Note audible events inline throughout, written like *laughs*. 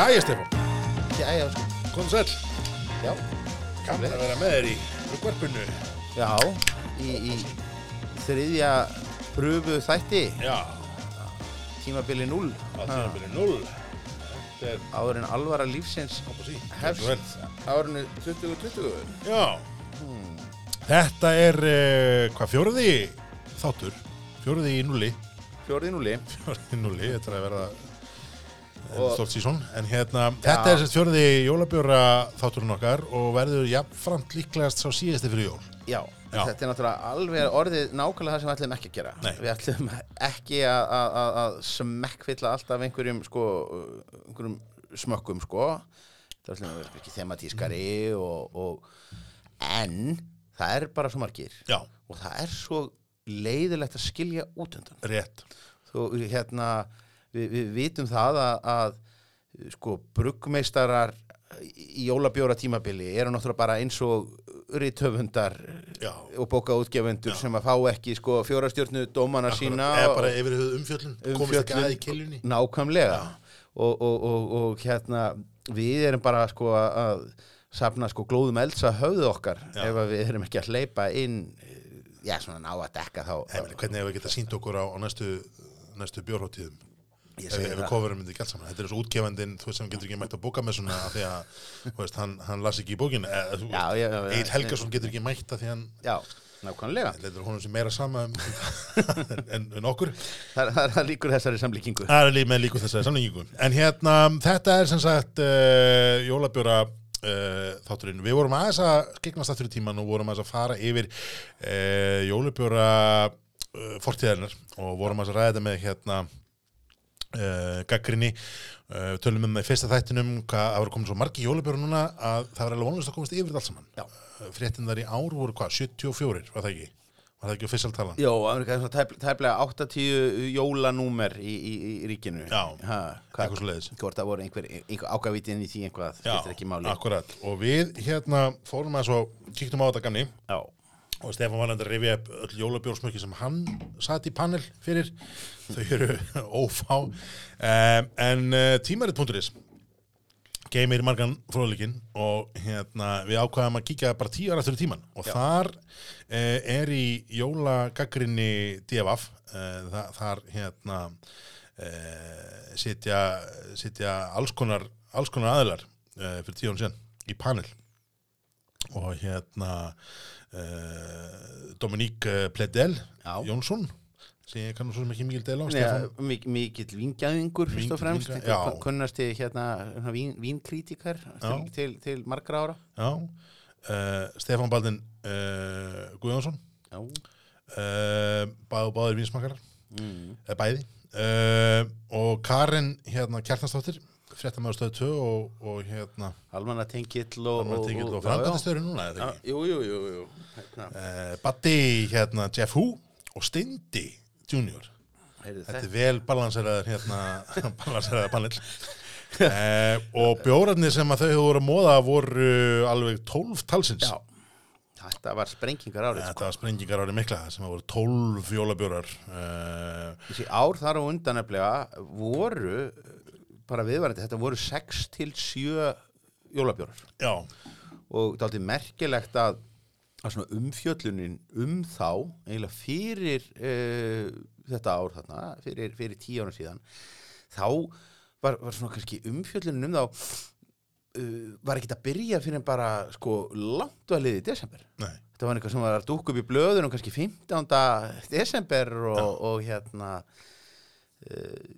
Jæja, Stefán, Jæja, sko. kom sæl. Já, Gaman að vera með þér í rúkvarpinu. já, í, í þriðja pröfu þætti, Já, tímabili 0, á tímabili 0. Þetta er, áður en alvara lífsins hefst árinu 2020. Já. Þetta er, uh, hvað, fjóruði þáttur? Fjóruði í nulli. Fjórði núli. Fjóruði í nulli, þetta er að vera Stort sísón. En hérna, þetta er sérst fjóruði jólabjóra þátturinn okkar og verður jafnframt líklegast sá síðasti fyrir jól. Já, Já. þetta er náttúrulega alveg orðið nákvæmlega það sem við ætlum ekki að gera. Nei. Við ætlum ekki að- smekkfylla alltaf einhverjum, sko, einhverjum smökkum, sko. Það ætlum að vera ekki thematískari og, og, en það er bara svo margir Já, og það er svo leiðilegt að skilja út undan. rétt. Þú, hérna, við, við vitum það að, að sko, bruggmeistarar í jólabjóra tímabili eru náttúrulega bara eins og rithöfundar Já. og bókaútgefundur sem að fá ekki sko, fjórastjórnu dómana sína Eða bara yfir umfjöllun, komist ekki að í kiljunni. nákvæmlega og, og, og, og hérna við erum bara sko að safna sko glóðum elds að höfðu okkar Já. ef við erum ekki að hleypa inn já svona ná að dekka þá Nei, meni, hvernig hefur við getað sínt okkur á, á næstu, næstu bjórhóttíðum ef, við kofurum þetta ekki allt saman. Þetta er svo útgefandinn, þú veist sem getur ekki mætt að bóka með svona því að, þú veist, hann, hann las ekki í bókin Já, já, já, já. Egil Helgason getur ekki mætt að því hann já, nákvæmlega. Leitur honum sem meira sama um, *laughs* en, en, okkur. Það, það, líkur þessari samlíkingu. Það er með líku þessari samlingu en hérna, þetta er sem sagt uh, jólabjóra Uh, þátturinn, við vorum aðeins að skiknast aftur í tíman og vorum aðeins að fara yfir uh, jólubjóra uh, fortíðarinnar og vorum aðeins að ræða þetta með hérna uh, gaggrinni uh, tölum um það í fyrsta þættinum hvað það voru komin svo margi jólubjóra núna að það var alveg vonlust að komast yfir þetta allt saman. Já. uh, fréttin þar í ár voru hvað, 74 var það ekki, var það ekki official talan? Jó, það er tæp, tæplega 80 jólanúmer í, í, í ríkinu. Já, ha, hvað, eitthvað svo leiðis hvort það voru einhver, einhver ágavítin í því einhvað skiptir ekki máli. akkurat. Og við hérna fórum að svo kíktum á þetta gamni Já, og Stefán var að rifja upp öll jólabjórsmökki sem hann satt í panel fyrir. Þau eru *laughs* ófá. Um, en uh, tímarit.is geymir margan fróðleikin og hérna við ákvaðum að kíkja bara tíu eftir í tíman og Já. þar uh, er í jólagaggrinni DFF uh, þa þar hérna sitja, sitja alls konar, alls konar aðilar fyrir tíu án síðan í panel. Og hérna uh, Dominique Pledel Já. Jónsson sem ég kannu svo sem ekki mikil deila á mik mikill vingjaðingur fyrst og fremst. vingja- einhver já. kun- kunnasti hérna hérna, vín, til, til, til margra ára. Já, uh, Stefán Baldin uh, Guðjónsson. Uh, bá, báðir vinsmakarar mm. bæði. Og Karin hérna Kjartansdóttir fréttamaður stöðu 2 og, og hérna almanna tengill og, og já. framkvæmtastöður núna eða Já, ekki Jú, jú, jú, jú. Hérna, uh, Batti hérna Jeff Hu og Steindi Junior. Heyrðu, Þetta er vel balanseraður hérna, *laughs* balanseraður panel. Eh, og bjórarnir sem að þau hefur voru að móða voru alveg 12 talsins. Já, þetta var sprengingar árið sko. Þetta var sprengingar árið mikla sem að voru 12 jólabjórar eh, Þessi ár þar á undan nefnilega voru bara viðvarandi, þetta voru 6 til 7 jólabjórar. Já, og það er aldrei merkilegt að, að umfjöllunin um þá eiginlega fyrir uh, þetta ár þarna, fyrir, fyrir tíu ára síðan þá var, var svona kannski umfjöllunin um þá uh, var ekkert að byrja fyrir bara sko langt að liði í desember. Nei, þetta var eitthvað sem var að dúkka upp í blöðunum kannski 15. desember og, og hérna uh,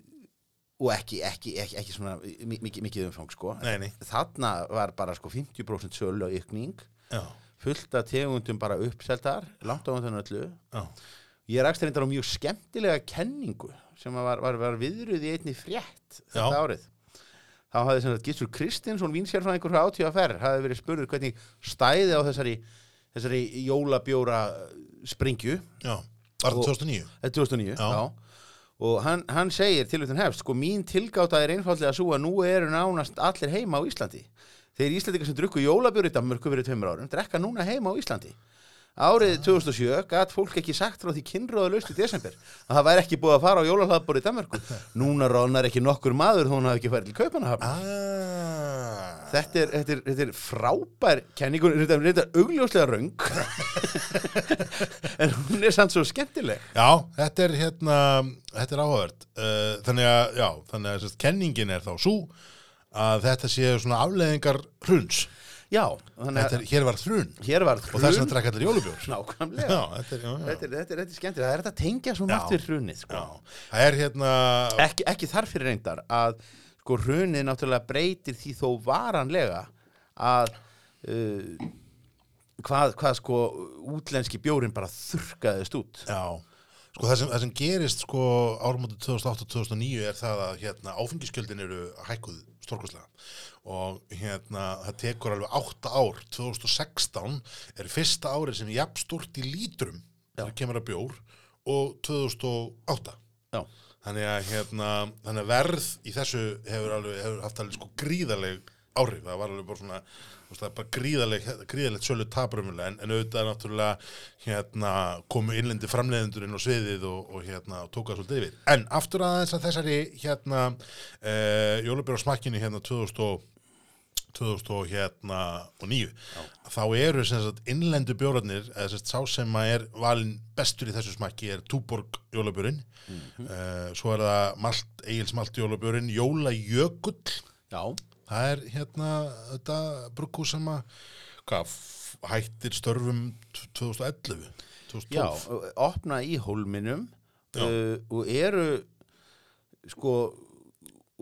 og ekki, ekki, ekki, ekki svona mi- mikið, mikið umfang sko. Nei, nei. Þarna var bara sko 50% sölu og ykning fullt af tegundum bara uppseltar langt á þannig öllu. Já, ég rakst reyndar á mjög skemmtilega kenningu sem var, var, var viðruð í einni frétt þetta Já. árið. Þá hafði sem sagt Gissur Kristinsson vínsjárfræðingur frá átíðaferð hafði verið spurður hvernig stæði á þessari þessari jólabjóra springju já. Var 2009? þetta er 2009 Já. Og hann, hann segir til þetta hefst sko mín tilgáta er einfallega svo að nú eru nánast allir heima á Íslandi. Þeir Íslandingar sem drukku jólabjóri í Danmörku fyrir tveimur árum drekka núna heima á Íslandi árið 2007 gæt fólk ekki sagt frá því kynróðalaust í desember að það væri ekki búið að fara á jólahlaðbor í Danmarku *laughs* núna ránar ekki nokkur maður þó hún hafi ekki farið til Kaupanahafn ah. þetta, þetta, þetta er frábær kenningun, þetta er er augljóslega röng. *laughs* En hún er samt svo skemmtileg. Já, þetta er hérna þetta er áhugavert. Uh, þannig að, já, þannig að sérst, kenningin er þá svo að þetta séu svona afleðingar hruns já, þannig Þetta að er, hér var hrun hér var og þess að hrun drekka allir jólubjór. *laughs* Nákvæmlega. Já, þetta er, já, já, Þetta er, þetta, er, þetta er skemmtilega, það er þetta að tengja svo Já. við hrunið sko. já. Það er hérna ekki, ekki þar fyrir reyndar að sko hrunið náttúrulega breytir því þó varanlega að uh, hvað, hvað sko útlenski bjórin bara þurrkaðist út. Já, sko það sem, það sem gerist sko árumóti 2008-2009 er það að hérna áfengiskjöldin eru hækkuð stórkostlega. Og hérna það tekur alveg 8 ár. 2016 er fyrsta árið sem er jafn stort í lítrum þegar kemur að bjór og 2008 Já. þannig að hérna þannig að verð í þessu hefur alveg hefur haft alveg sko gríðaleg áhrif. Það var alveg bara svona það er bara gríðaleg, gríðalegt sölu taprumulega en, en auðvitað náttúrulega hérna komu innlendi framleiðendur inn á sviðið og, og hérna tók það svolítið yfir. En aftur aðeins að þessari hérna uh, jólubjörn smakkinu hérna 2000 og 2000 og hérna og nýju þá eru sagt innlendu bjórarnir eða sá sem að er valin bestur í þessu smakki er Túborg jólabjörn uh, svo er það malt, Egils malt jólabjörn Jólajökull. Já, það er hérna þetta brugghús sem að hættir störfum t- 2011 2012 já, opna í hólminum uh, og eru sko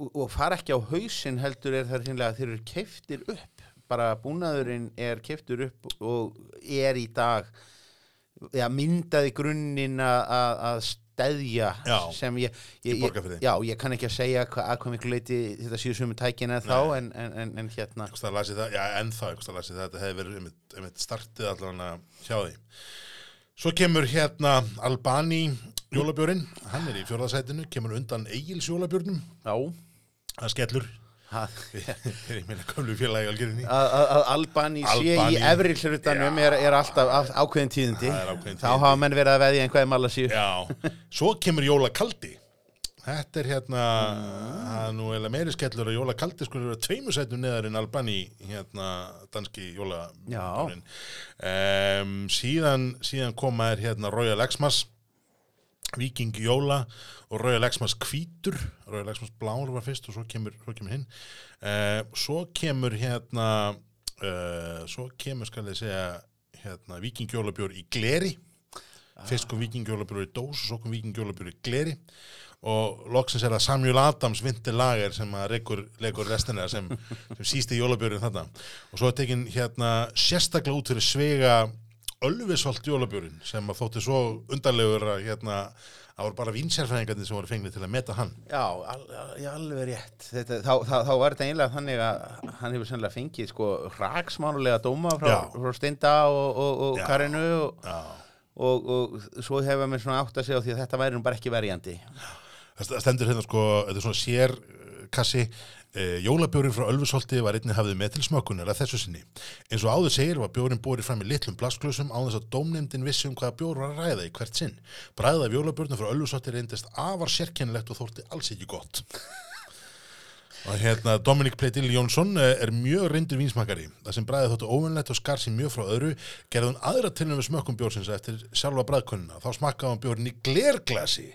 og, fara ekki á hausinn heldur er það hreinlega að þeir eru keiftir upp. Bara búnaðurinn er keiftur upp og er í dag ja, myndaði grunninn að- Já, sem ég, ég, ég já, ég kann ekki að segja hva, að hvað miklu leiti þetta séu sumu tækin en þá en, en, en, en hérna. Það, já ég það. Þetta hefði verið einmitt, einmitt startið allan að hjá því. Svo kemur hérna Albani jólabjörn hann er í fjórðasætinu, kemur undan Egils jólabjörnum, já, það skellur *laughs* er í meina gömlu félagi algjörni að Albani sé í efri hlutanum er, er alltaf á- ákveðin tíðindi. Er ákveðin þá hafa menn verið að veðja einhvað um alla síðu. Já, svo kemur jólakaldi. Þetta er hérna það er nú eða meiri skellur að jólakaldi skulle vera tveimu sætum neðar en Albani hérna danski jóla Já. um, síðan, síðan koma er hérna Royal Xmas Viking Jóla og Royal Xmas Hvítur. Royal Xmas Blár var fyrst og svo kemur, svo kemur hinn. Uh, svo kemur hérna uh, svo kemur skal ég segja hérna Viking Jólabjór í gleri. Fyrst kom Viking Jólabjór í dós og svo kom Viking Jólabjór í gleri. Og loksins er það Samuel Adams vinterlager sem að leikur restina sem, sem sísti jólabjörinn þarna. Og svo er tekin hérna sérstaklega út fyrir svega Ölvisholt jólabjörinn sem að þótti svo undarlegur að hérna það voru bara vinsjárfæðingarnir sem voru fengnið til að meta hann Já, al, al, alveg rétt þetta, þá, þá, þá var þetta einlega þannig að hann hefur sannlega fengið sko hraksmánulega dóma frá, frá Steinda og, og, og Já. Karinu og, Já. og, og svo hefur mér svona átt að segja því að þetta væri nú bara ekki verjandi Það st- stendur hérna sko, þetta er svona sér eh, kassi, e, jólabjórin frá Ölfusholti var einnig hafið með til smökkunar að þessu sinni. Eins og áður segir var bjórin borið fram í litlum blasklösum á þess að dómnefndin vissi um hvaða bjór var að ræða í hvert sinn. Bræðið af jólabjórnum frá Ölfusholti reyndist afar sérkennilegt og þórti alls ekki gott. Og hérna, Dominic Pleitil Jónsson eh, er mjög reyndur vínsmakari. Það sem bræðið þóttu óvinnlegt og skar sér mjög frá öðru, gerði hún aðra tilnum við smökkum bjórsins eftir sjálfa bræðkunnina. Þá smakkaði hún bjórin í glerglasi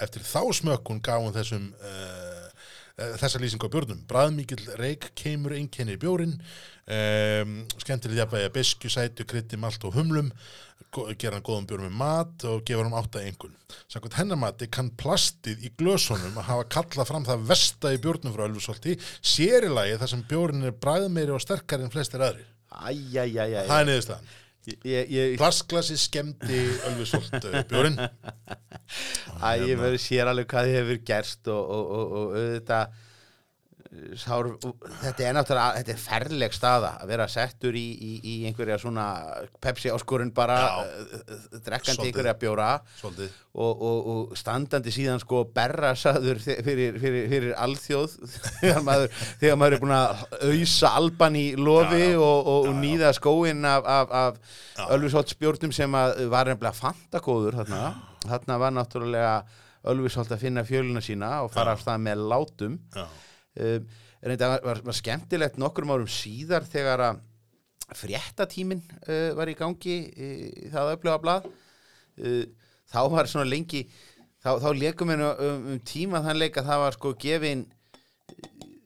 eftir þá smökkun gaf hún þessum uh, þessa lýsingu á bjórnum. Bræðmíkill reik keimur einkennir bjórin um, skemmtileg jafnvægi að besku, sætu, krytti, malt og humlum gera hann góðum bjórum með mat og gefa hann átta engun samkvæmt hennar mati kann plastið í glösunum að hafa kallað fram það vesta í bjórnum frá Ölfusolti sérilagi þar sem bjórin er bræðmeiri og sterkari en flestir aðri Æjæjæjæ það er niðurstaðan Ég, ég, plastglasi skemmti Ölfusolt bjórin Æ, ég verður sér alveg hvað þið hefur gerst og, og, og, og auðvitað sár, þetta er náttúrulega þetta er ferleg staða að vera settur í, í, í einhverja svona Pepsi áskorun bara uh, drekkandi einhverja bjóra. Og, og, og standandi síðan sko berrasaður fyrir, fyrir, fyrir alþjóð. *laughs* Þegar maður, þegar maður er búin að auðsa alban í lofi Já, já. og, og, Já, nýða skóin af, af, af Já. Ölfisholtsbjórnum sem var nefnilega fantagóður þarna, þarna var náttúrulega Ölfisholt að finna fjöluna sína og fara af stað með látum. Um, en þetta var, var, skemmtilegt nokkrum árum síðar þegar að fréttatímin uh, var í gangi uh, það öfluga blað. Uh, þá var svona lengi þá, þá leikum við um, um tíma þann leik að það var sko gefin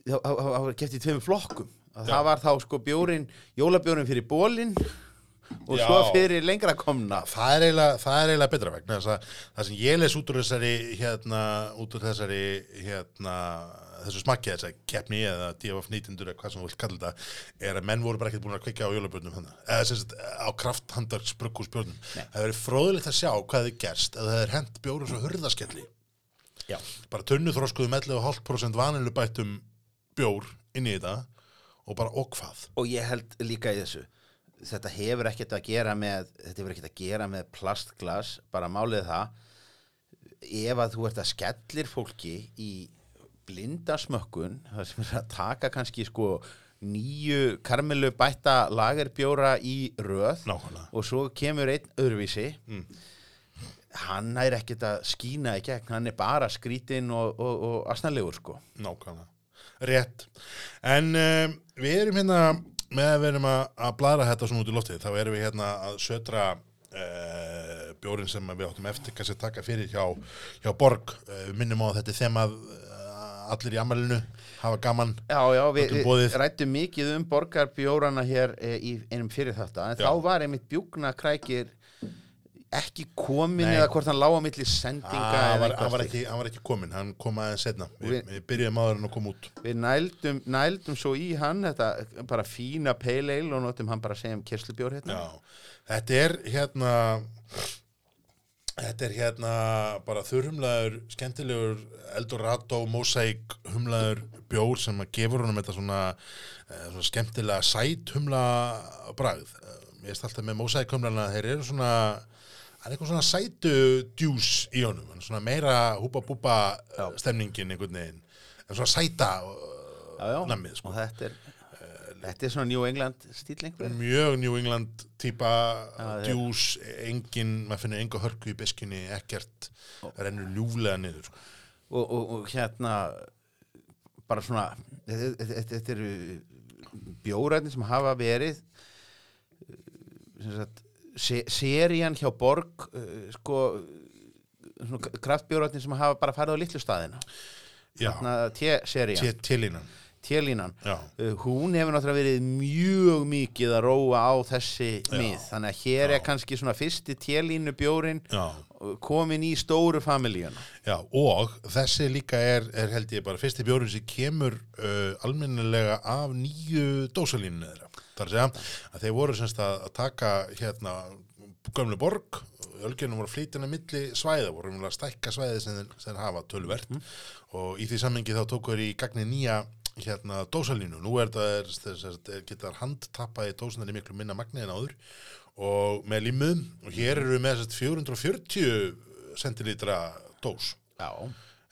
þá þá- þá- var geft í tveim flokkum. Að það var þá sko bjórin jólabjórin fyrir bólin og Já. svo fyrir lengra komna. Það er eiginlega, það er eiginlega betra vegna að það sem ég les út úr þessari hérna, út úr þessari hérna, þessu smakki þessari keppni eða DFF nýtindur eða hvað sem þú vilt kalla þetta er að menn voru bara ekkert búin að kveikja á jólabjörnum eða sem sagt á krafthandars brugghúsbjörnum. Það hefur verið fróðilegt að sjá hvað þið gerst að það er hent bjóru svo hurðaskelli Já. bara tunnu þróskuðum 11,5% vanilu bættum bjór inn í þetta og bara og hvað og ég held líka í þessu þetta hefur ekkert að gera með þetta hefur ekkert að gera með plastglas bara málið það ef að þú ert að skellir fólki í blindasmökkun það sem er að taka kannski sko nýju karmelu bætta lagerbjóra í röð nákvæmlega og svo kemur einn öðruvísi Mm. hann er ekkert að skína í gegn hann er bara skrítinn og, og, og asnalegur sko Nákvæmlega. Rétt. En um, við erum hérna, með að við erum að, að blara þetta svona út í loftið, þá erum við hérna að södra uh, bjórin sem við áttum eftir kannski að taka fyrir hjá, hjá Borg. Uh, minnum á þetta þemað allir í amalinu, hafa gaman. Já, já, við, við rættum mikið um borgarbjórana hér e, í einum fyrir þetta, en Já. þá var einmitt bjúkna krækir ekki komin Nei. eða hvort hann lága milli sendinga Ah, hann, var, hann, var ekki, hann var ekki komin, hann kom aðeins setna. Vi, Við- við byrjuðum áður en að koma út. Við nældum, nældum svo í hann þetta bara fína ale og notum hann bara að segja um kerslubjór hérna. Já, þetta er hérna þetta er hérna bara þurrhumlaður, skemmtilegur Eldorado, Mosaic humlaður bjór sem að gefur honum þetta svona, eh, svona skemmtilega sæthumla bragð. Eh, Ég veist alltaf með Mosaic humlana, þeir eru svona það er eitthvað svona sætu djús í honum, svona meira húpa-búpa stemningin einhvern veginn, en svona sæta já. nammið, sko. Og þetta er, þetta er svona New England stíl einhver. mjög New England típa það er- djús, engin maður finnir enga hörku í beskinni, ekkert rennur ljúflega niður sko. Og, og, og hérna bara svona þetta, eru bjóræðin sem hafa verið sem sagt, se, serían hjá Borg uh, sko kraftbjóræðin sem hafa bara farið á litlu staðina já, T-serían, já, Uh, hún hefur náttúrulega verið mjög mikið að róa á þessi mið. Þannig að hér Já. er kannski svona fyrsti T-línu bjórin komin í stóru familíuna. Já og þessi líka er, er held ég bara fyrsti bjórun sem kemur uh, almennilega af nýju dósalínu þeirra. Þar segja að þeir voru semst að, taka hérna gömlu borg ölgjörnum voru flýtina milli svæða voru um að stækka svæði sem sem hafa tölvert og í því sammengi þá tóku þeir í gagni nýja hérna dósalínu, nú er það þess að geta handtappa í dósanar í miklu minna magni en áður. Og með límum og hér eru við með þess að 440 centilítra dós. Já,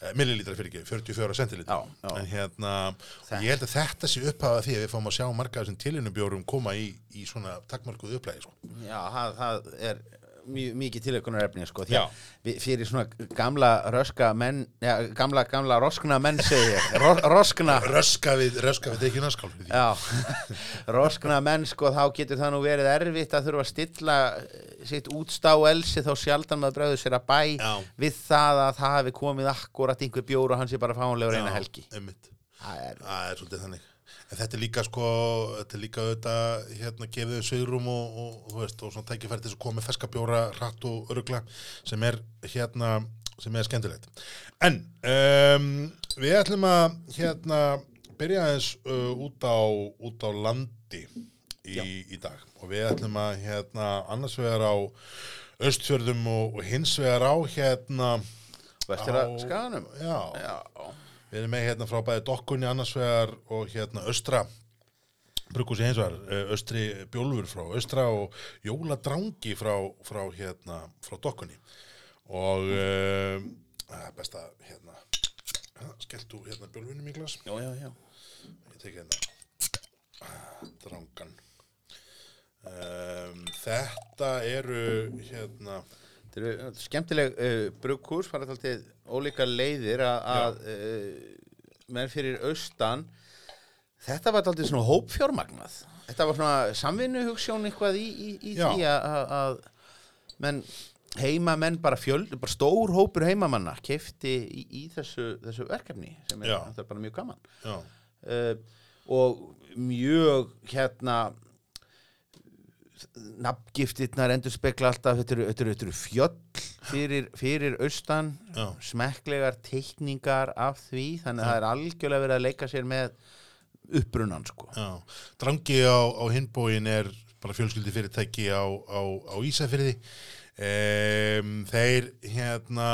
eh, millilítra fyrir ekki, 44 centilítra Já, já. en hérna, ég held að þetta sé upphafa því að við fáum að sjá marga af þessum tilínubjórum koma í, í svona takkmarkuð upplægi sko. Já, það, það er mikið tilökunar efni sko, fyrir svona gamla röska menn, já, gamla, gamla roskna menn segi ég, Ro, roskna röska við, röska við ekki naskál fyrir því já, *laughs* roskna menn sko, þá getur það nú verið erfitt að þurfa að stilla eh, sitt útstá elsi þá sjaldan maður bregður sér að bæ Já. við það að það hafi komið akkurat einhver bjór og hann sé bara fáanlegur eina Já, helgi. Það er, er svolítið þannig. En þetta er líka sko, þetta er líka auðvitað hérna gefið svigrum og, og, þú veist, og svona tækifæri til þess að koma með ferska bjóra, hratt og örugla sem er hérna, sem er skemmtilegt. En um, við ætlum að hérna byrja aðeins uh, út, á, út á landi í, í dag. Og við ætlum að hérna annars vegar á austfjörðum og, og hins vegar á hérna á- skaganum? Já, Já, við erum með hérna frá bæði dokkunni annars vegar og hérna östra bruggúsi hins vegar, eh, östri bjólfur frá östra og jóladrangi frá, frá hérna frá dokkunni. Og uh, best að hérna skelltu hérna bjólfunum í glas. Já, já, já. ég tek hérna ah, drangan um, þetta eru hérna Þetta eru skemmtileg uh, brugghús, fara alltaf ólíka leiðir að, uh, menn fyrir austan. Þetta var alltaf svona hópfjármagnað. Þetta var svona samvinnu hugssjón eitthvað í, í, í því að, menn heimamenn bara fjöld, bara stór hópur heimamanna kefti í, í þessu, þessu verkefni sem er, er bara mjög gaman. Uh, og mjög hérna nafngiftirnar endur spekla alltaf þetta eru, þetta eru, þetta eru fjöll fyrir, fyrir austan Já. smekklegar teikningar af því þannig að það er algjörlega verið að leika sér með uppbrunnan sko já. drangi á, á hinbóin er bara fjölskyldi fyrirtæki á, á, á Ísafyrði um, þeir hérna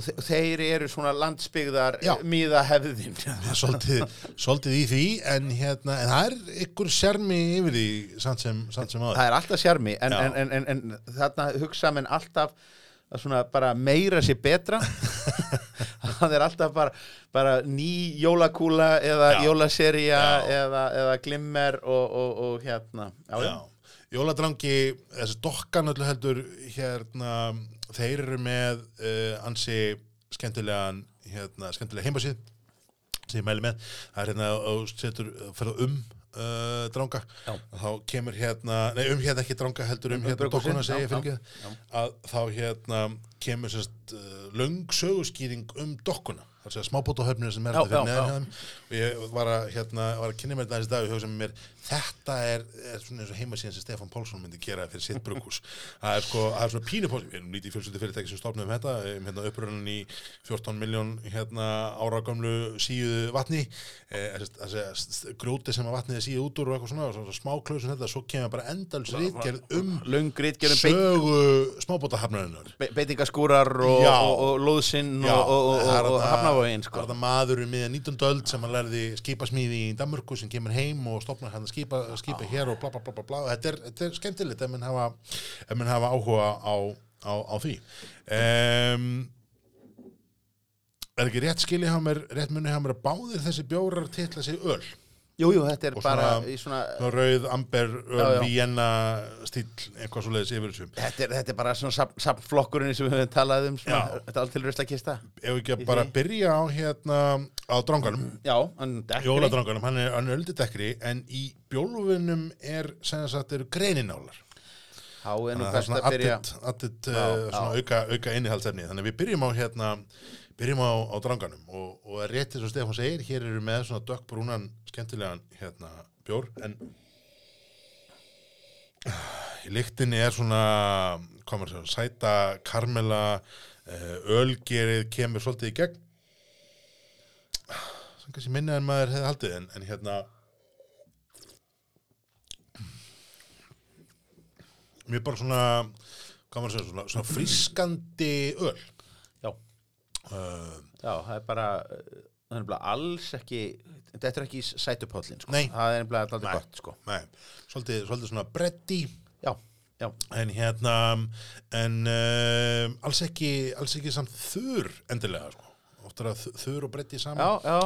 þe þeir eru svona landsbyggðar Já. miða hefðin svolítið, svolítið í því en hérna, en það er ykkur sjarmi yfir því samt sem, samt sem það er alltaf sjarmi en, en, en, en, en þarna hugsa menn alltaf að svona bara meira sér betra *laughs* það er alltaf bara, bara ný jólakúla eða Já. jólasería Já. eða, eða glimmer og, og, og hérna já. Já, jóladrangi, þessi dokkan öllu heldur, hérna, þeir eru með uh, ansi skemmtilegan, hérna, skemmtilega heimasíð sem ég mæli með. Það er hérna, og setur, ferða um uh, dranga, Já. þá kemur hérna, nei um hérna ekki dranga heldur, um, Um hérna dokkuna segja fyrir ekki, að þá hérna kemur sérst uh, löng söguskýring um dokkuna. Að segja smábótahöfnir sem er Já, þetta fyrir já, neðan og ég var að, hérna, var að kynna mér þetta þessi dag og hugsa mér, þetta er, er svona eins og heimasíðan sem Stefán Pálsson myndi gera fyrir sitt brukhús. Það er sko, það er svona pínu við erum lítið fjölskyldi fyrirtæki sem stofnum þetta, um hérna uppröðan í 14 miljón hérna ára gamlu síðu vatni, eh, grjóti sem að vatnið er síðu út úr og eitthvað svona, svona smá klausun þetta, svo kemur bara endals ritgerð um löng ritgerðum beit, sögu smábótahafnarinnar. be, og, og, það er sko. maður um miðan 19. öld sem hann lærði skipasmíði í Danmörku sem kemur heim og stopnar hann að skipa, skipa hér og bla bla bla bla bla. Þetta er, þetta er skemmtilegt ef mann hafa, hafa áhuga á, á, á því. Um, er ekki rétt skilja rétt munni hjá mér að báðir þessi bjórar titla sig öl. Jú, jú, þetta er bara svona- í svona rauð, amber, öl, Já, já. Vienna stíl, eitthvað svo leiðis yfir þessu. Þetta er, þetta er bara svona safnflokkurinn sem við höfum talað um svona, Já. þetta er allt til rösta kista Ef við ekki að bara því. byrja á hérna á dranganum. Já, hann dekkri Jóladranganum, hann er, er öldidekkri en í bjólfunum er sem sagt eru greininálar Há er nú þannig að það er best svona að byrja addit, addit Já, uh, já. svona auka, auka innihaldsefni þannig að við byrjum á hérna byrjum á, á dranganum og, og er rétt eins og Stefán segir, hér eru með svona dökkbrúnan skemmtilegan hérna bjór en í lyktinni er svona hvað maður segja, sæta karmela uh, ölgerið kemur svolítið í gegn. Sem kannski minna en maður hefði haldið en, en hérna mér bara svona svona, svona frískandi öl Já, það er bara alls ekki þetta er ekki í sætupállin sko. Það er bara alltaf gott sko. nei, svolítið, svolítið svona bretti. Já, já, en hérna en uh, alls ekki alls ekki samt þurr endilega sko. oft er að þurr og bretti saman. Já, já,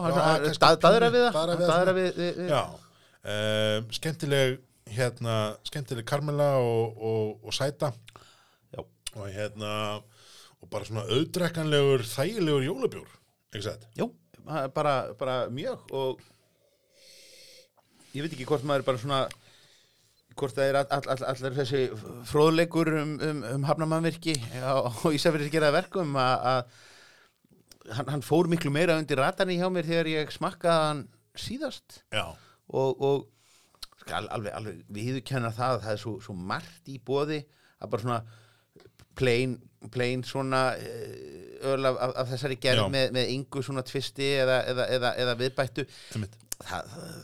pínu- við það uh, skemmtileg hérna, skemmtileg karmela og, og, og sæta. Já. og hérna og bara svona auðdrekkanlegur þægilegur jólabjór, ekki sett? Jú, bara, bara mjög og ég veit ekki hvort maður bara svona hvort það er all, all, all, allir þessi fróðleikur um, um, um hafnamannvirki á, á Ísafjörði gera það verkum að hann, hann fór miklu meira undir ratarni hjá mér þegar ég smakkaði hann síðast Já, og, og skal alveg, alveg viðurkenna það að það er svo, svo margt í bóði að bara svona plain, plain svona eh, öl af, af, þessari gerð með, með yngu svona tvisti eða, eða, eða, eða viðbættu. Það, það,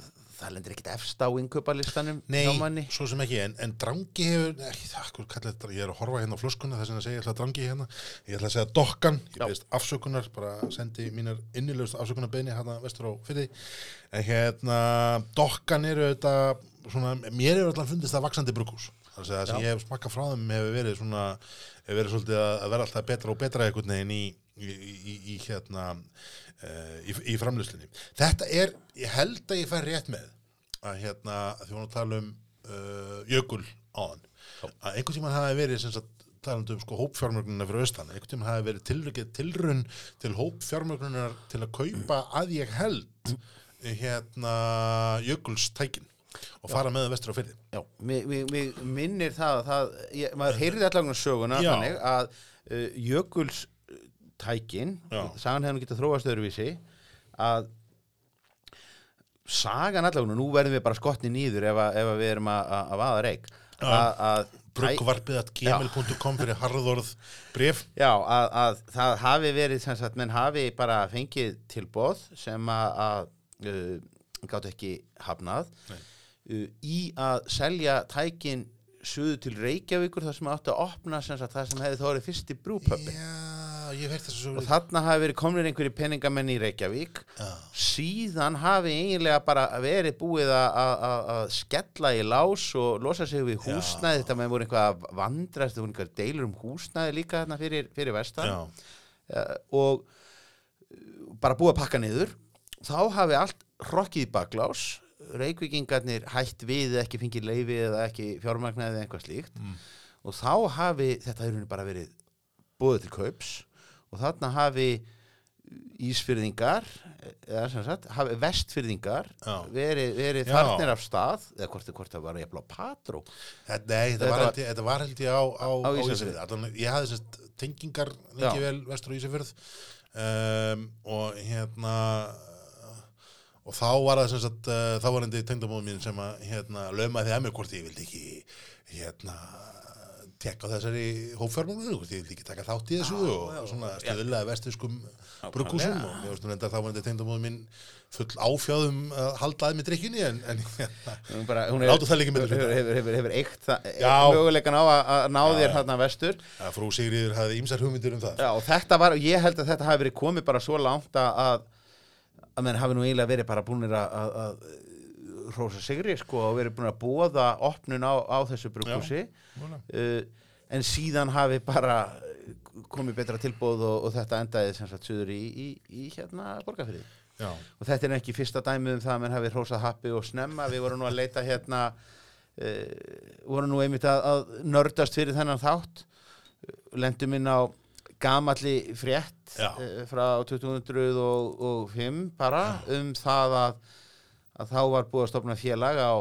það lendir ekkit efst á innkaupalistanum Nei, svo sem ekki, en, en drangi hefur, ekki það, ég er að horfa hérna á flöskuna, þess að segja, ég ætla að drangi hérna, ég ætla að segja dokkan, ég veist afsökunar, bara sendi mínar innilegust afsökunarbeini hérna vestur á fyrir, en hérna, dokkan eru þetta, svona, mér hefur alltaf fundist það vaksandi brukkús, það að það sem ég hef smakkað frá þeim hefur verið svona, hefur verið svolítið að vera alltaf betra og betra einhvern veginn í, í, í, í hérna, uh, í, í framlýslinni. Þetta er, ég held að ég fær rétt með að hérna, að því hún að tala um uh, jökul áðan. Að einhvern tímann hafi verið sem sagt talandi um sko hópfjármögnuna fyrir austan einhvern tímann hafi verið tilrykið tilrun til hópfjármögnunar til að kaupa að ég held hérna jökulstækin og fara með það vestur á fyrir Já, mig, mig minnir það, að það ég, maður heyrði allavega söguna Já. þannig að uh, jökulstækin, Já. sagan hefði nú getað þróast öðruvísi, að sagan allavega, nú verðum við bara skotni nýður ef, að, ef að við erum að, að, að vaða reik, Já. að, að bruggvarpið að gmail.com fyrir harðorð bref Já, að, að það hafi verið sem sagt, menn hafi bara fengið tilbóð sem að, að uh, gátt ekki hafnað Nei. Uh, í að selja tækin suðu til Reykjavíkur þar sem átti að opna sem sagt, það sem hefði þá verið brúpöppi Já, hef heyrt þessu og þarna hafi verið komnir einhverju peningamenn í Reykjavík. Já. síðan hafi eiginlega bara verið búið að- skella í lás og losa sig við húsnæði. Þetta með voru einhvað að vandrast það voru einhver deilur um húsnæði líka þarna fyrir, fyrir vestan. Já, uh, og uh, bara búið að pakka niður. Þá hafi allt hrokkið í baklás reykvíkingarnir hætt við ekki fengið leifi eða ekki fjármagnaði eða eitthvað slíkt Mm. og þá hafi þetta hefur bara verið búið til kaups og þarna hafi ísfyrðingar eða sem sagt, hafi vestfyrðingar verið, verið Já. farnir af stað eða hvort, hvort það var jafnvel á patró Þetta, nei, þetta, var, var- ég, var held ég á, á, Á. Allan, ég hafði sérst tengingar lengi vel vestur á Ísafjörð um, og hérna og þá var það sem sagt uh, þá var endi tengdamóð mín sem að hérna lömaði að mér hvort ég vildi ekki hérna tekka þessari hópfjármálinu, hvort ég vildi ekki taka þátt í þessu Já, og, og svona stöðulega vestiskum brukkúsum og mér varst nú reyndar þá var endi tengdamóð mín full áfjáðum að halda að með drikkjunni en, en hérna, bara, hún milli hefur, hefur, hefur, eitt möguleikan á að, að ná þér hérna vestur. Að frú Sigriður hafði ímsar hugmyndir um það. Já, og þetta var, ég held að þetta hafi verið komið bara svo langt að að, menn hafi nú eiginlega verið bara búinir að, að, að hrósa sigri sko og verið búin að búa opnun á, á þessu Núna. uh, en síðan hafi bara komið betra tilbúð og, og þetta endaði sem sagt suður í, í, í hérna borgarfyrði og þetta er ekki fyrsta dæmið um það að menn hafi hrósað happi og snemma. Við vorum nú að leita hérna uh, vorum nú einmitt að, að nördast fyrir þennan þátt. Lendum inn á gamalli frétt Já. uh, frá 2005 bara um það að, að þá var búið að stopna félag á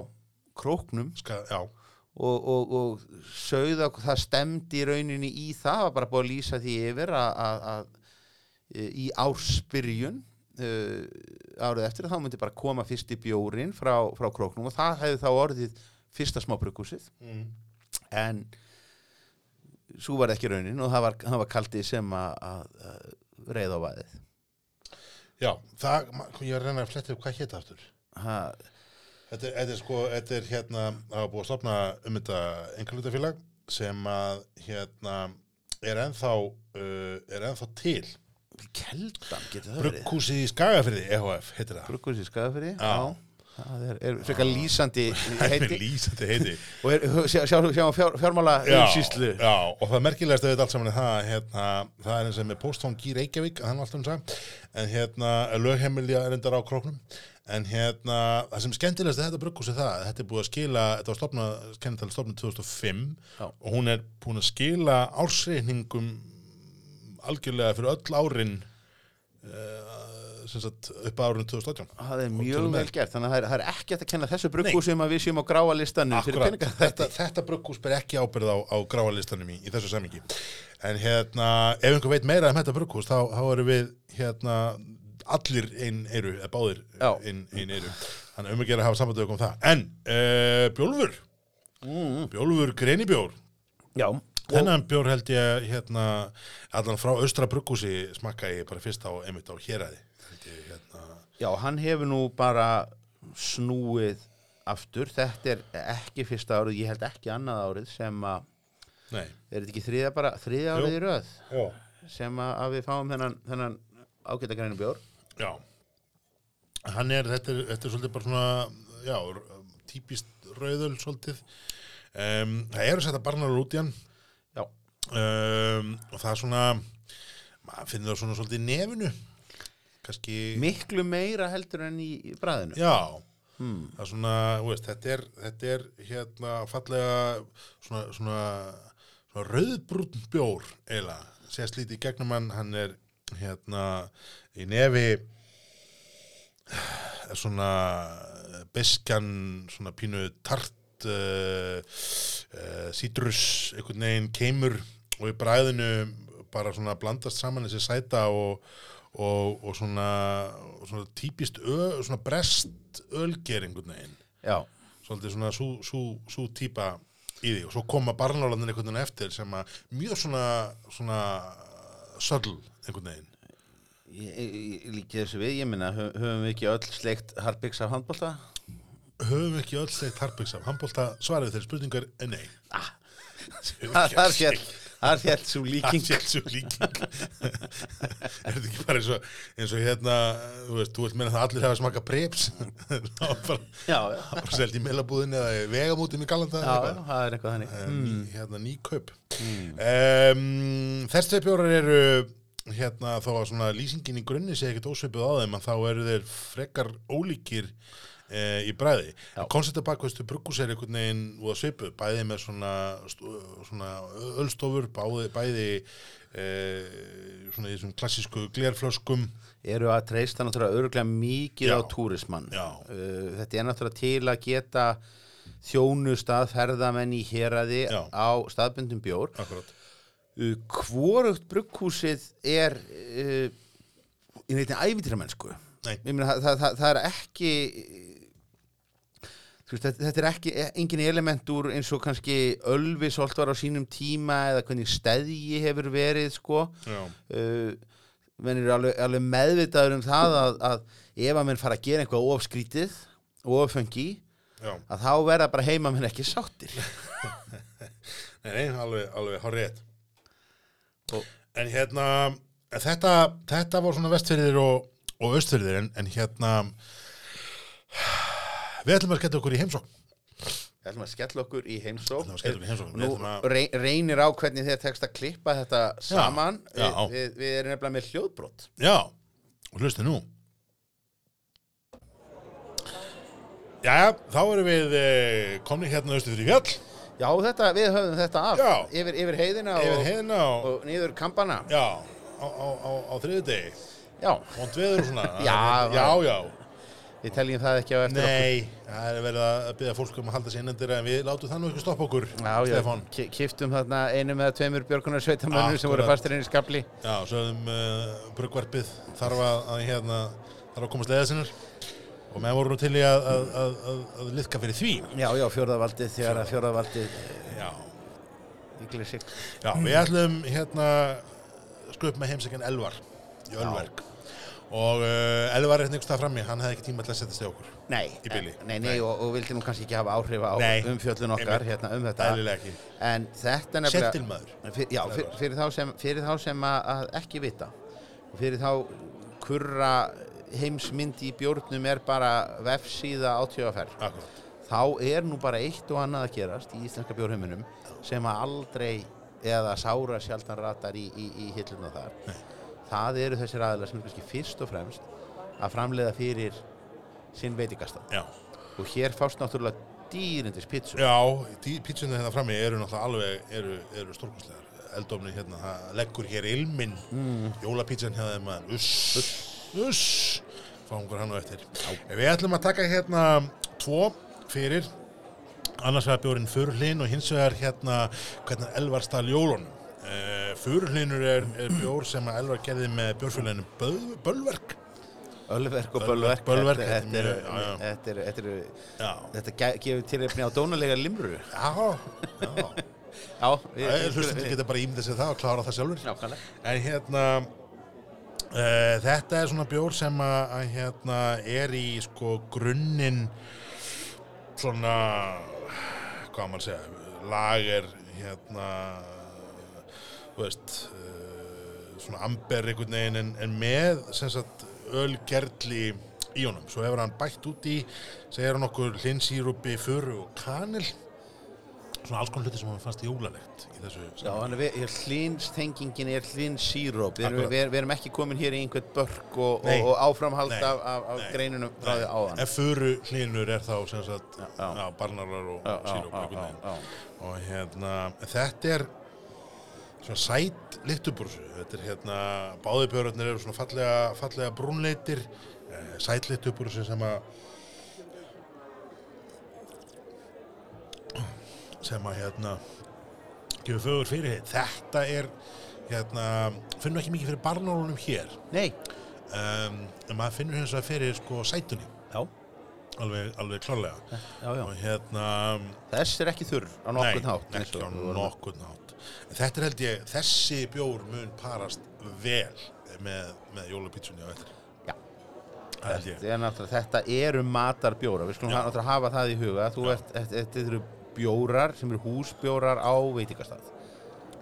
króknum ska, já, og, og, og sögða það stemdi í rauninni í það var bara búið að lýsa því yfir að, að, að í ársbyrjun uh, árið eftir þá myndi bara koma fyrst í bjórin frá, frá króknum og það hefði þá orðið fyrsta smábrukkúsið mm. en svo var ekki raunin og það var, það var kaldið sem að, að, að reyða á vaðið. Já það, ég er að reyna að fletta upp hvað hétt aftur. Þetta, þetta er sko, þetta er hérna var búið að stopna um þetta engalutafélag sem að hérna er ennþá uh, er ennþá til. Keldan getur það verið. Brugghúsið í Skagafyrði, EHF, heitir það. Brukkúsið skafafyrir Já. Það er, er frekar lýsandi *laughs* heiti. lýsandi heiti. *laughs* Og er, sjá, sjá, sjá fjár, fjármála já, umsýslu já, og það merkilegast að við allt saman er það hérna, það er eins og með postfang í Reykjavík hann var alltaf um það, en hérna lögheimilja er endar á króknum. En hérna, það sem skemmtilegast er þetta brugghús er það, að þetta er búið að skila þetta var stopnað, kennital stopnað 2005 Já. og hún er búin að skila ársreikningum algjörlega fyrir öll árin uh, sem sagt upp á árinu 2018 það er mjög vel gert þannig að það er, það er ekki að kenna þessu brukkúsum að við séum á gráa listanum fyrir Akkurat, peninga. Þetta, þetta brugghús ber ekki ábyrð á, á gráalistanum í, í þessu samingi en hérna, ef einhver veit meira um þetta brugghús, þá, þá erum við hérna, allir einn eyru eða báðir einn ein eyru. Þannig um að gera að hafa okkur um það. En, uh, bjólfur. Mm, bjólfur greinibjór já, þennan bjór held ég hérna, allan frá austra brugghúsi smakka ég bara fyrst á einmitt á hérna, já, hann hefur nú bara snúið aftur, þetta er ekki fyrsta árið, ég held ekki annað árið sem að, er þetta ekki þriðja bara, þriðja árið Jú. í röð já, sem að, að við fáum þennan, þennan ágæta græni bjór já. Hann er, þetta er, þetta er svolítið bara svona, já, típist rauðöl svolítið. Um, það eru þetta barnar út í hann Já, um, og það er svona, maður finnur það svona svolítið í nefinu. Kannski, miklu meira heldur en í, í bræðinu. Já, hmm. það er svona, veist, þetta er, þetta er hérna fallega svona, svona, svona rauðbrúnn bjór eiginlega, sést lítið í gegnum hann, hann er hérna í nefi svona beskjan, svona pínu tart uh, uh, sítrus, einhvern veginn keimur og í bræðinu bara svona blandast saman þessi sæta og, og, og svona, svona típist ö, svona brest ölger einhvern veginn. Já, svolítið svona sú, sú, sú típa í því. Og svo koma barnálandir einhvern veginn eftir sem að mjög svona svona söll einhvern veginn. Ég, ég, ég líki þessu við, ég minna höfum við ekki öll sleikt harpiks af handbólta höfum við ekki öll segt harpiks af handbólta svarið þeirri spurningar er nei. Ah. *laughs* Það er fjall, það er svo Það líking sé svo líking. *laughs* Er þetta ekki bara eins og, eins og hérna, þú veist, þú vilt meina það allir hafa smaka preps? *laughs* Það var bara, bara selt í meilabúðinni eða í vegamútum í Galanda já, það er eitthvað þannig. Mm. hérna ný kaup. Mm. um, Þessi bjórar eru hérna þó að svona lýsingin í grunni sé ekkert ósvipið á þeim en þá eru þeir frekar ólíkir e, í bræði. Já. Koncepta bakvæstu bruggus er einhvern veginn úr að svipu, bæði með svona, svona ölstofur, bæði, bæði e, svona í þessum klassísku glerflöskum. Eru að treysta náttúrulega örgulega mikið Já. á túrismann. Uh, Þetta er náttúrulega til að geta þjónustað ferðamenn í héraði Já. á staðbundum bjór Akkurat. Hvorugt brugghúsið er uh, í neitt ævitýramennsku Nei. Það, það, það, það er ekki veist, þetta, þetta er ekki engin element úr eins og kannski Ölvisolt var á sínum tíma eða hvernig stæðji hefur verið sko uh, menn eru alveg, alveg meðvitaður um það að, að ef að menn fara að gera eitthvað ofskrítið ofengi Já. að þá verða bara heima menn ekki sáttir *laughs* Nei, nei, alveg, alveg hár rétt. Og- En hérna, þetta, þetta var svona vestfyrðir og, og östfyrðir, en, en hérna, við ætlum að skella okkur í heimsókn. Við ætlum að skella okkur í heimsók Við ætlum að skella okkur í heimsókn. Nú reynir á hvernig þér tekst að klippa þetta saman já. Við, við, við erum nefnilega með hljóðbrot Já, og hlustu nú. Jæja, þá erum við eh, komni hérna austur fyrir fjall, Já, þetta, við höfum þetta af Já. yfir, yfir heiðina yfir og, heiðina og, og niður kampana já, á, á, á, á þriðu degi, Já, vond veður og svona. Já, já, já. Við teljum það ekki á eftir Nei, það er verið að byggja fólk um að halda sér innendir en við látum það nú ekki stoppa okkur, okkur Já, já, Stefán. ki- kiftum þarna einum eða tveimur björgunar sveitamönnum sem voru fastir inn í skabli Já, sögðum uh, brugvarpið þarf að, að hérna, þarf að komast leiða sinnar. Og með voru nú til í að, að, að, að, að liðka fyrir því. Já, já, fjórðavaldið þegar að fjórðavaldið Já, yklir sig. Já við ætlum hérna sko upp með heimsækjan Elvar í Ölverk og uh, Elvar er hérna ykkur stað frammi, hann hefði ekki tíma til að setja steg okkur. Nei, nei, nei, Nei. Og, og vildi nú kannski ekki hafa áhrif á Nei. umfjöllun okkar hérna um þetta. En þetta er nefnilega fyr, Já, fyr, fyrir þá sem, fyrir þá sem að, að ekki vita og fyrir þá kurra heimsmynd í bjórnum er bara vefsíða átjöfaferð Akkurat. þá er nú bara eitt og annað að gerast í íslenska bjórheiminum sem að aldrei eða sára sjaldan ratar í, í, í hilluna þar það eru þessir aðilar sem er kannski fyrst og fremst að framleiða fyrir sinn veitingastað Já. og hér fást náttúrulega dýrindis pítsu Já, pítsunni hérna frammi eru náttúrulega alveg, eru, eru stórkostlegar. Eldofni hérna, það leggur hér ilminn, mm. jólapítsan hjá þeim að uss, uss, fáum hann og eftir. Við ætlum að taka hérna tvo fyrir, annars vegar bjórinn Furhlin og hins vegar hérna hvernig Elvar stað jólunum. Uh, Furhlinur er, er bjór sem að Elvar gerði með bjórfélaginu Böl, Bölverk. Ölverk og Bölverk, Bölverk Bölverk, Þetta er- þetta er- þetta er- þetta ge- gefur tilrefni á dónalega limru já, já. Já, Hlustum geta bara ímyndið sér það og klára það sjálfur. Nákvæmlega En hérna Uh, þetta er svona bjór sem að, að hérna er í sko grunninn svona hvað maður að segja lager hérna þú veist uh, svona amber einhvern veginn en, en með sem sagt ölgerli í honum svo hefur hann bætt út í segir hann okkur hlinsýrupi, furu og kanil svona alls konar hluti sem hann fannst jólalegt í þessu Já, hann er, hlinsíróp. Við, við, við erum ekki komin hér í einhvern börk og, og, og áframhald Nei. af, af, af Nei. greinunum frá því áðan. En furu hlinur er þá sem sagt Já. já, barnarar og Já, já, veginn. já. og hérna þetta er svona sæt littubúrsu þetta er hérna báði björnir eru svona fallega, fallega brúnleitir eh, sæt littubúrsu sem að sem að hérna gefur fögur fyrir hér þetta er hérna finnum ekki mikið fyrir barnárunum hér Nei. um, en maður finnur hins vegar fyrir sko sætunni Já, alveg, alveg klárlega já, já. og hérna Þess er ekki þurr á nokkurn hátt. Nei, ekki á við nokkurn hátt En Þetta er held ég, þessi bjór mun parast vel með, með jólapítsunni á eftir Þetta, er eru matarbjórar, við skulum náttúrulega hafa það í huga. Þú Já. ert, þetta, eru bjórar sem eru húsbjórar á veitingastað.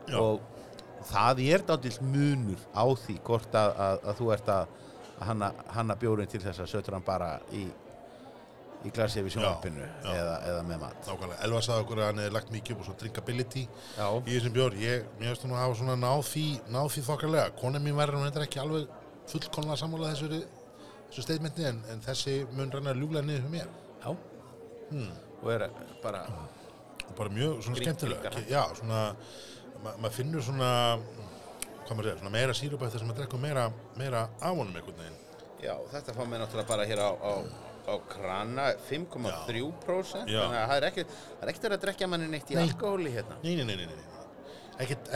Já. Og það er dátilt munur á því hvort að, að, að þú ert að að hanna, hanna bjórin til þess að sötur hann bara í, í glasi við sjónvarpinu eða, eða með mat. Nákvæmlega, Elva sagði okkur að hann hefði lagt mikið upp og svo drinkability Já. í þessum bjór ég, mér finnst hún að hafa svona náð því náð því þokkarlega, konan mín verður hún eitthvað ekki alveg fullkomlega sammála þessu þessu statementi en, en þessi mun rannar ljúlega niður fyrir mér Já. hmm. Og er bara, bara mjög svona skemmtilega já, svona ma maður finnur svona hvað maður segja, svona meira sírup eftir sem maður drekkur meira, meira af honum já, þetta fá mér náttúrulega bara hér á, á, á krana 5,3% Já. þannig að það er ekkert er að drekja manni neitt í Nei. alkohóli hérna. nei, nei, nei, nei. Ekkert,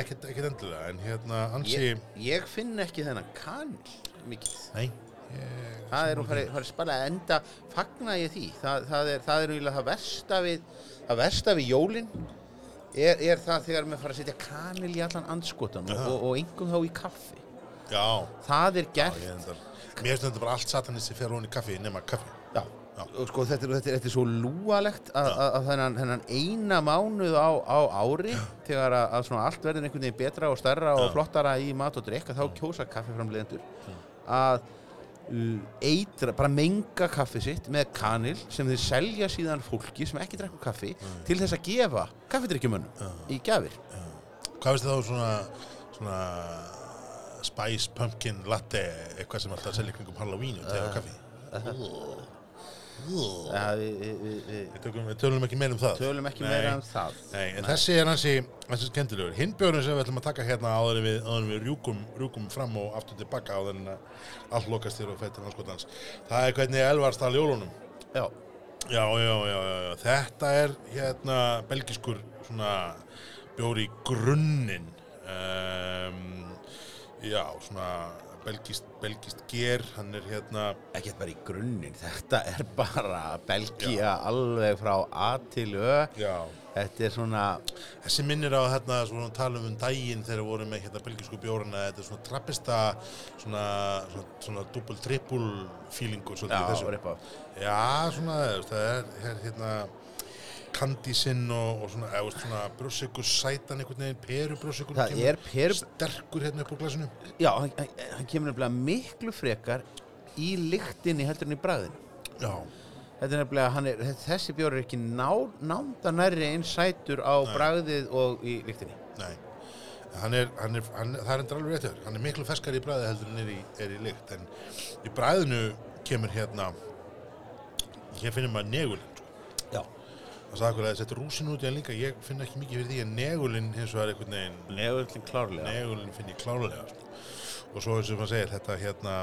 endilega en hérna ansi Ég, ég finn ekki þennan kanil mikið. nei, ég, Það er farið farið spala að enda fagna ég því. Það, það er það það versta við það versta við jólin er, er það þegar maður fara að setja kanil í allan andskotan og, Já. og, og engum þá í kaffi. já, Það er já gert endar mér finnst þetta bara allt satanisti fyrir hún í kaffi nema kaffi Já, Já. og sko þetta er, þetta er, þetta er svo lúalegt að, þennan, þennan eina mánuð á, á ári þegar að, að svona allt verður einhvern veginn betra og stærra og Já. flottara í mat og drikk að þá kjósa kaffiframlegendur að uh, eitra, bara menga kaffi sitt með kanil sem þeir selja síðan fólki sem ekki drekkur kaffi til þess að gefa kaffidrykkjumönnum í gjafir. hvað finnst þið þá svona svona spice pumpkin latte eitthvað sem alltaf selja kringum Halloween og tegja kaffi Ja, við, við, við, tökum, við tölum ekki meira um það tölum ekki meira um það. Nei, en þessi er hansi, hansi skemmtilegur. Hinn björnum sem við ætlum að taka hérna áður en við, áður við rjúkum, rjúkum fram og aftur tilbaka áður en að allt lokast þér og fættir hanskotans. Það er hvernig Elvar stál jólunum. Já, Já, já, já, já. Þetta er hérna belgiskur svona bjór í grunninn. Um, já, svona belgist, belgist ger, hann er hérna, ekkert bara í grunninn, þetta er *laughs* bara Belgia alveg frá A til Ö. Já, þetta er svona Þessi minnir á hérna svona talum um daginn þegar við vorum með hérna belgisku bjórana þetta er svona trappista svona, svona, svona dubbul trippul feelingur já, ripa. Já, svona það er, er hérna kandísinn og, og svona, eða, svona brjósikur sætan einhvern veginn, peru brjósikur það er peru sterkur hérna upp úr glasinu. Já, hann, hann- kemur nefnilega miklu frekar í lyktinni heldur en í bragðinu. Já, þetta er nefnilega, er, þessi bjór er ekki ná, námda nærri eins sætur á bragðið og í lyktinni. Nei. Hann er, hann er, hann, það er endur alveg rétt hjá þér. hann er miklu feskar í bræði heldur en er í, er í lykt. En í bræðinu kemur hérna hér finnum maður negulinn sko. já, Það sagði okkur að þetta rúsin út í hann líka, ég finn ekki mikið fyrir því en negulinn hins vegar einhvern veginn, negullin klárlega negulinn finn ég klárlega. Sko. Og svo eins og maður segir, þetta hérna,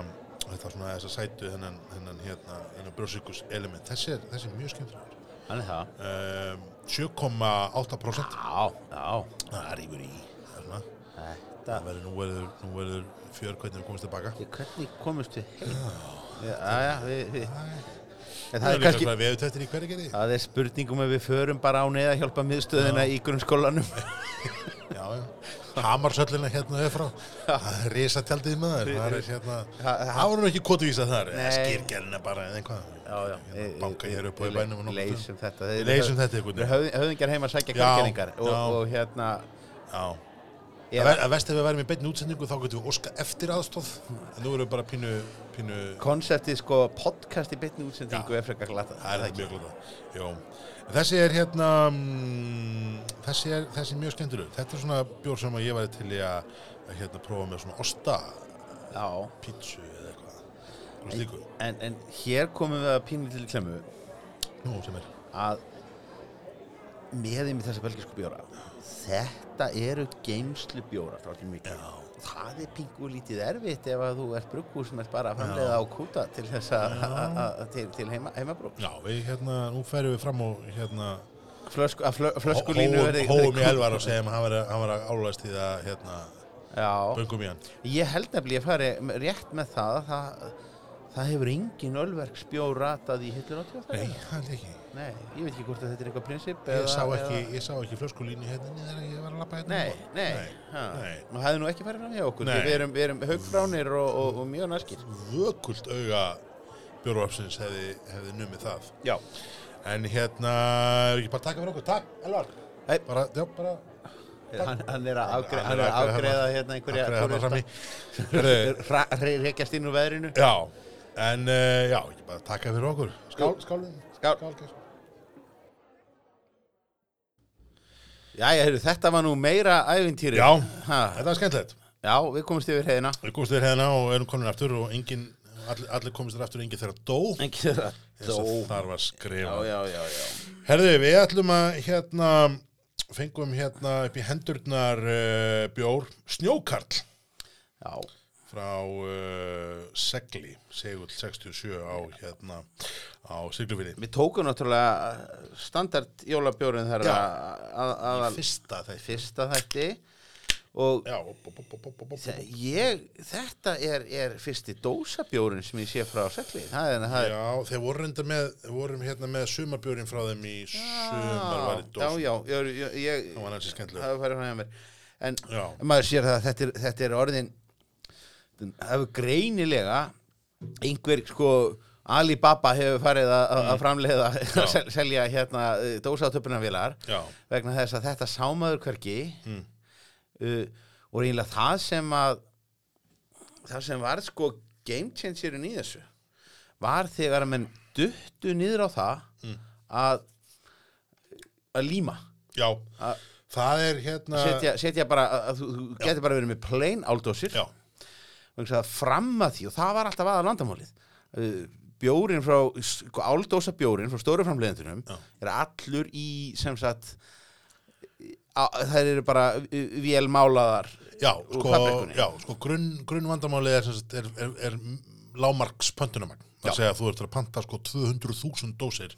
þetta svona þess að sætu þennan, þennan hérna, þennan brjósikus element, þessi er, þessi er mjög skemmtilegur. hann er það Um, 7,8% já, já, Það rýfur í, þarna. þetta Það verður, nú verður, nú verður fjör hvernig við komumst tilbaka. Hvernig komust við heim? Já, já, við, við. En Það það er er kannski, hvað við hefum þetta í hverju gerði. það er spurningum ef við förum bara á neða hjálpa miðstöðina í grunnskólanum. *laughs* Já, já. Hamarsöllina hérna öfrá Það er risa tjaldið maður Það er hérna Það voru ekki kvotuvísa þar Nei. Skýrgelina bara eða einhvað Já, já. Hérna, banka hér upp á í bænum og. Leysum þetta. Leysum þetta einhvern veginn. Höfð, höfðingjar heima að sækja Já, kvartgeringar og, já. hérna, Já ég, Að, að vest ef við værim í beinni útsendingu þá getum við óska eftir aðstóð en nú erum við bara pínu, pínu konseptið sko podcast í bytni útsendingu Já. er frekar glata. það er mjög glóta Jó. Þessi er hérna mm, þessi er, þessi er mjög skemmtileg þetta er svona bjór sem ég væri til í að, að hérna prófa með svona osta Já, pítsu eða eitthvað slíku en, en hér komum við að pínu til klemmu Nú, sem er að með í þessa belgisku bjóra þetta eru geimslu bjóra frá til mikið Já. Það er pingu lítið erfitt ef að þú ert brugghús sem ert bara að framleiða á kúta til þess að til, til heima, heimabrúk Já, við hérna, nú ferum við fram og hérna Flösku, flö, flöskulínu hóum í elvar og segjum að hann var, að álæst í það hérna, böngum í hann. Ég held nefnilega að fari rétt með það að það, það hefur engin ölverksbjór ratað í hillur á Nei, tjóðstæðina það er ekki. Nei, ég veit ekki hvort þetta er eitthvað prinsip Ég sá ekki, eða- ekki flöskulínu hérna þegar ég var að lappa hérna Nei, nei, nei. Nú hefði nú ekki farið fram hjá okkur Nei. Við erum, við erum haugfránir og, og, og mjög naskir Vökult auga bjórvarpsins hefði, hefði numið það. Já. En hérna, er ekki bara taka fyrir okkur, takk, Elvar. Nei. Bara, já, bara Hann, hann er að að afgreða hérna einhverja. *laughs* Heyrðu, Rekjast inn úr veðrinu. Já, en uh, já, ekki bara taka fyrir okkur. Skál, skál Skál. skál Geirs. Jæja, heyrðu, þetta var nú meira ævintýri. Já, ha, þetta var skemmtilegt. Já, við komumst yfir heiðina. Við komumst þér hérna og erum konin aftur og engin, allir, allir komist þér aftur og engin þeirra dó. Ekki þeirra og þar var skrifað. Já, já, já, já. Herðu, við ætlum að hérna fengum hérna upp í hendurnar uh, bjór Snjókarl. Já, frá uh, Segli, Segull 67 á hérna á Siglufyrði við tókum náttúrulega standard jólabjórinn þar Já. að, fyrsta þegar fyrsta þætti. Og Já, op, op. þe- ég, þetta er, er fyrsti dósabjórinn sem ég sé frá Segli. Það er, það er Já, þeir voru reyndar með vorum hérna með sumarbjórin frá þeim í sumar var í já, dós. já, ég, Það var hansi skemmtilega það var farið frá mér. En Já, maður sér það að þetta er, þetta er orðin það hefur greinilega einhver sko Alibaba hefur farið að, að framleiða að Mm. *laughs* Selja hérna dósatöpunarvélar. Já, vegna þess að þetta sámaður hverki Mm. uh, og eiginlega það sem að það sem var sko game changerin í þessu var þegar að menn duttu niður á það Mm. að að líma. Já. Að Það er hérna setja, setja bara að, þú, þú getur bara verið með plain áldósir. Já, fram að því og það var alltaf aða landamálið uh, bjórin frá sko, áldósa bjórin frá stóru framleiðendunum Já. er allur í sem sagt þær eru bara vélmálaðar já, sko, já, sko grunn, grunn vandamálið er, er, er, er lámarks pöntunumagn Já. Það segja að þú ert að panta sko 200.000 dósir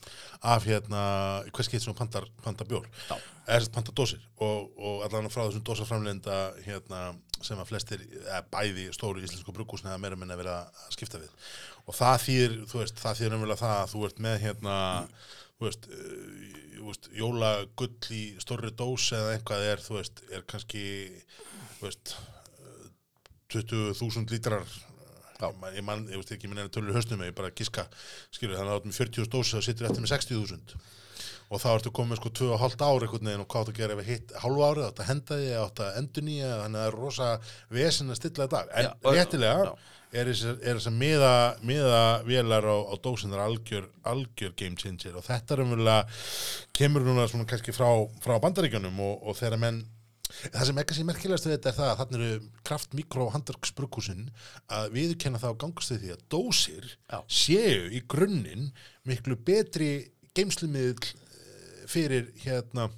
af hérna, hvers getur sem pantar, panta bjór. Eða þess panta dósir. Og, og allan frá þessum dósaframlenda hérna, sem að flestir, bæði stóru íslensku brugghúsni eða meira minna að skipta við. Og það þýr, þú veist, það þýr umvel það að þú ert með hérna þú veist, uh, veist jólagull í stórri dós eða eitthvað er, þú veist, er kannski þú veist uh, 20.000 lítrar Já, man, ég, man, ég veist ekki minn enn tölur höstum ég bara giska, skilur, þannig að áttum 40.000 dósi og sittur eftir með 60.000 og þá ertu komið sko 2,5 ár einhvern veginn og hvað að gera ef hitt hálfu árið, áttu að henda því, áttu að endur nýja þannig að það er rosa vesen að stilla þetta en réttilega er er þessar miða, miða vélar á, á dósinar algjör, algjör game changer. Og þetta er umverulega kemur núna svona kannski frá, frá bandaríkjunum og, og þegar menn það sem ekki sé merkilegast við þetta er það að þarna eru kraft mikro handverksbrukkúsin að viðurkenna það á gangast við því að dósir Já. séu í grunninn miklu betri geimslumiðl eh, fyrir hérna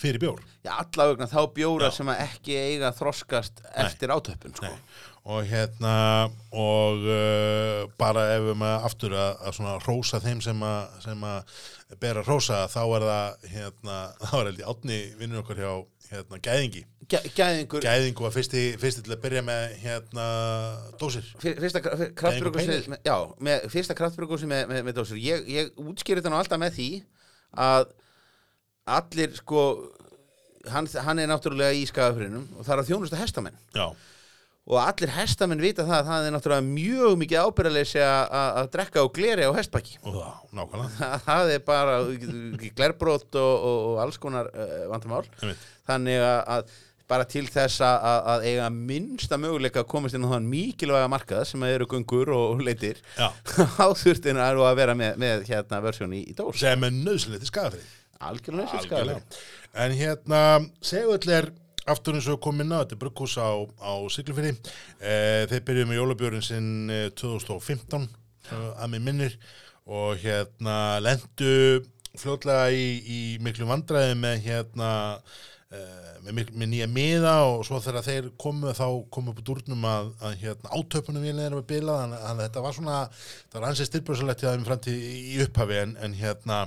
fyrir bjór Já, allavegna þá bjóra Já. sem að ekki eiga þroskast eftir átöppun sko. Nei. og hérna og uh, bara ef við maður aftur að, að svona rósa þeim sem að, sem að bera rósa þá er það hérna, *laughs* þá er held ég átni vinnur okkur hjá hérna gæðingi. Gæ- Gæðingur. Gæðingu var fyrsti, fyrsti til að byrja með hérna dósir. Fyr- Fyrsta með, já, með, fyrsta kraftbrukus með, með, með dósir. Ég, ég útskýri þetta nú alltaf með því að allir sko hann, hann er náttúrulega í skafafrinum og það er að þjónusta hestamenn. Já, og allir hestamenn vita það að það er náttúrulega mjög mikið ábyrðaleysi að drekka og gleri á hestbakki *laughs* það, er bara glerbrót og, og, og alls konar uh, vandamál. Þannig að, bara til þess að, að- eiga minnsta möguleika að komast inn á þann mikilvæga markað sem eru gungur og leitir Já, *laughs* á þurftina er að vera með, með hérna versjón í, í dós. Sem er nöðsynlegt í skafrið algjörlega Algjörlega. skadar En hérna, segull er aftur eins og kom inn á, þetta er brugghús á, á Siglufyrði. Eh, þeir byrjuðu með jólabjörn sinn eh, 2015, eh, að mér minnir, og hérna lendu fljótlega í, í miklu vandræði með hérna eh, með, mik- með nýja miða og svo þegar þeir komu þá komu upp úr durnum að, að hérna, átöpunum vilja er að bila þannig að þetta var svona það var ansið styrbröðsalegt hjá þeim fram til í upphafi en, en hérna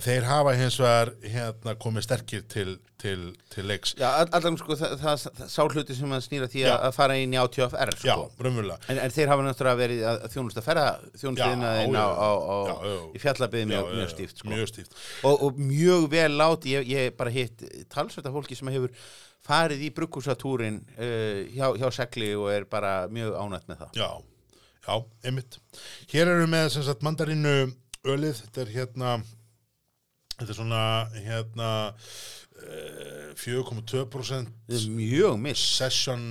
þeir hafa hins vegar hérna, komið sterkir til, til, til leiks Já, all- allan sko, það, það, það sá hluti sem að snýra því Já. að, að fara inn í ATFR Já, sko. raunverulega en, en þeir hafa náttúrulega verið að að þjónusta ferða þjónustuðina Já, inn já, á, á, á, já, já. í fjallabiði Já, mjög, já, mjög já, stíft sko. Mjög stíft og, og mjög vel láti ég, ég bara hitt talsvölda fólki sem hefur farið í brugghúsatúrin uh, hjá, hjá segli og er bara mjög ánætt með það Já, já, einmitt Hér eru með sem sagt mandarínu ölið, þetta er hérna þetta er svona hérna eh, 4,2% Þetta er mjög miss session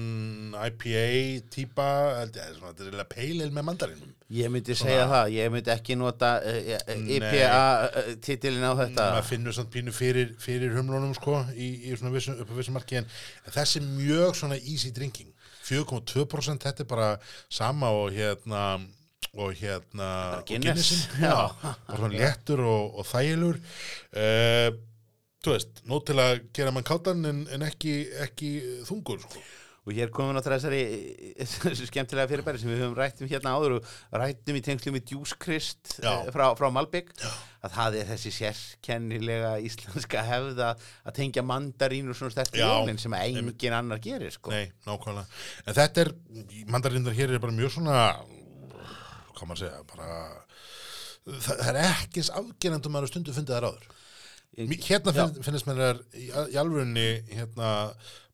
IPA típa, held ég, svona, þetta er ale með mandarínum ég myndi segja það, ég myndi ekki nota uh, IPA uh, titilin á þetta maður finnur samt pínu fyrir, fyrir humlunum sko í, í svona vissu, upp á vissu marki en þessi er mjög svona easy drinking 4,2% þetta er bara sama og hérna og hérna og Guinness. Guinnessin. Já. já, bara svona léttur og, og þægilur uh, þú veist, nót til að gera mann káttan en, en ekki, ekki þungur sko. og hér komum við náttúrulega þessari þessu skemmtilega fyrirbæri sem við höfum rætt um hérna áður og rættum í tengslu með djúskrist Já. frá, frá Malbygg að það er þessi sérkennilega íslenska hefða að tengja mandarín og svona sterti Já. jólinn sem engin annar gerir sko. Nei, nákvæmlega. En þetta er, mandarindar hér er bara mjög svona, hvað maður segja, bara, það, það er ekki eins afgerandum maður stundu fundið þær áður. Mi- Hérna finn, finnst mér þær í, í alvörunni, hérna,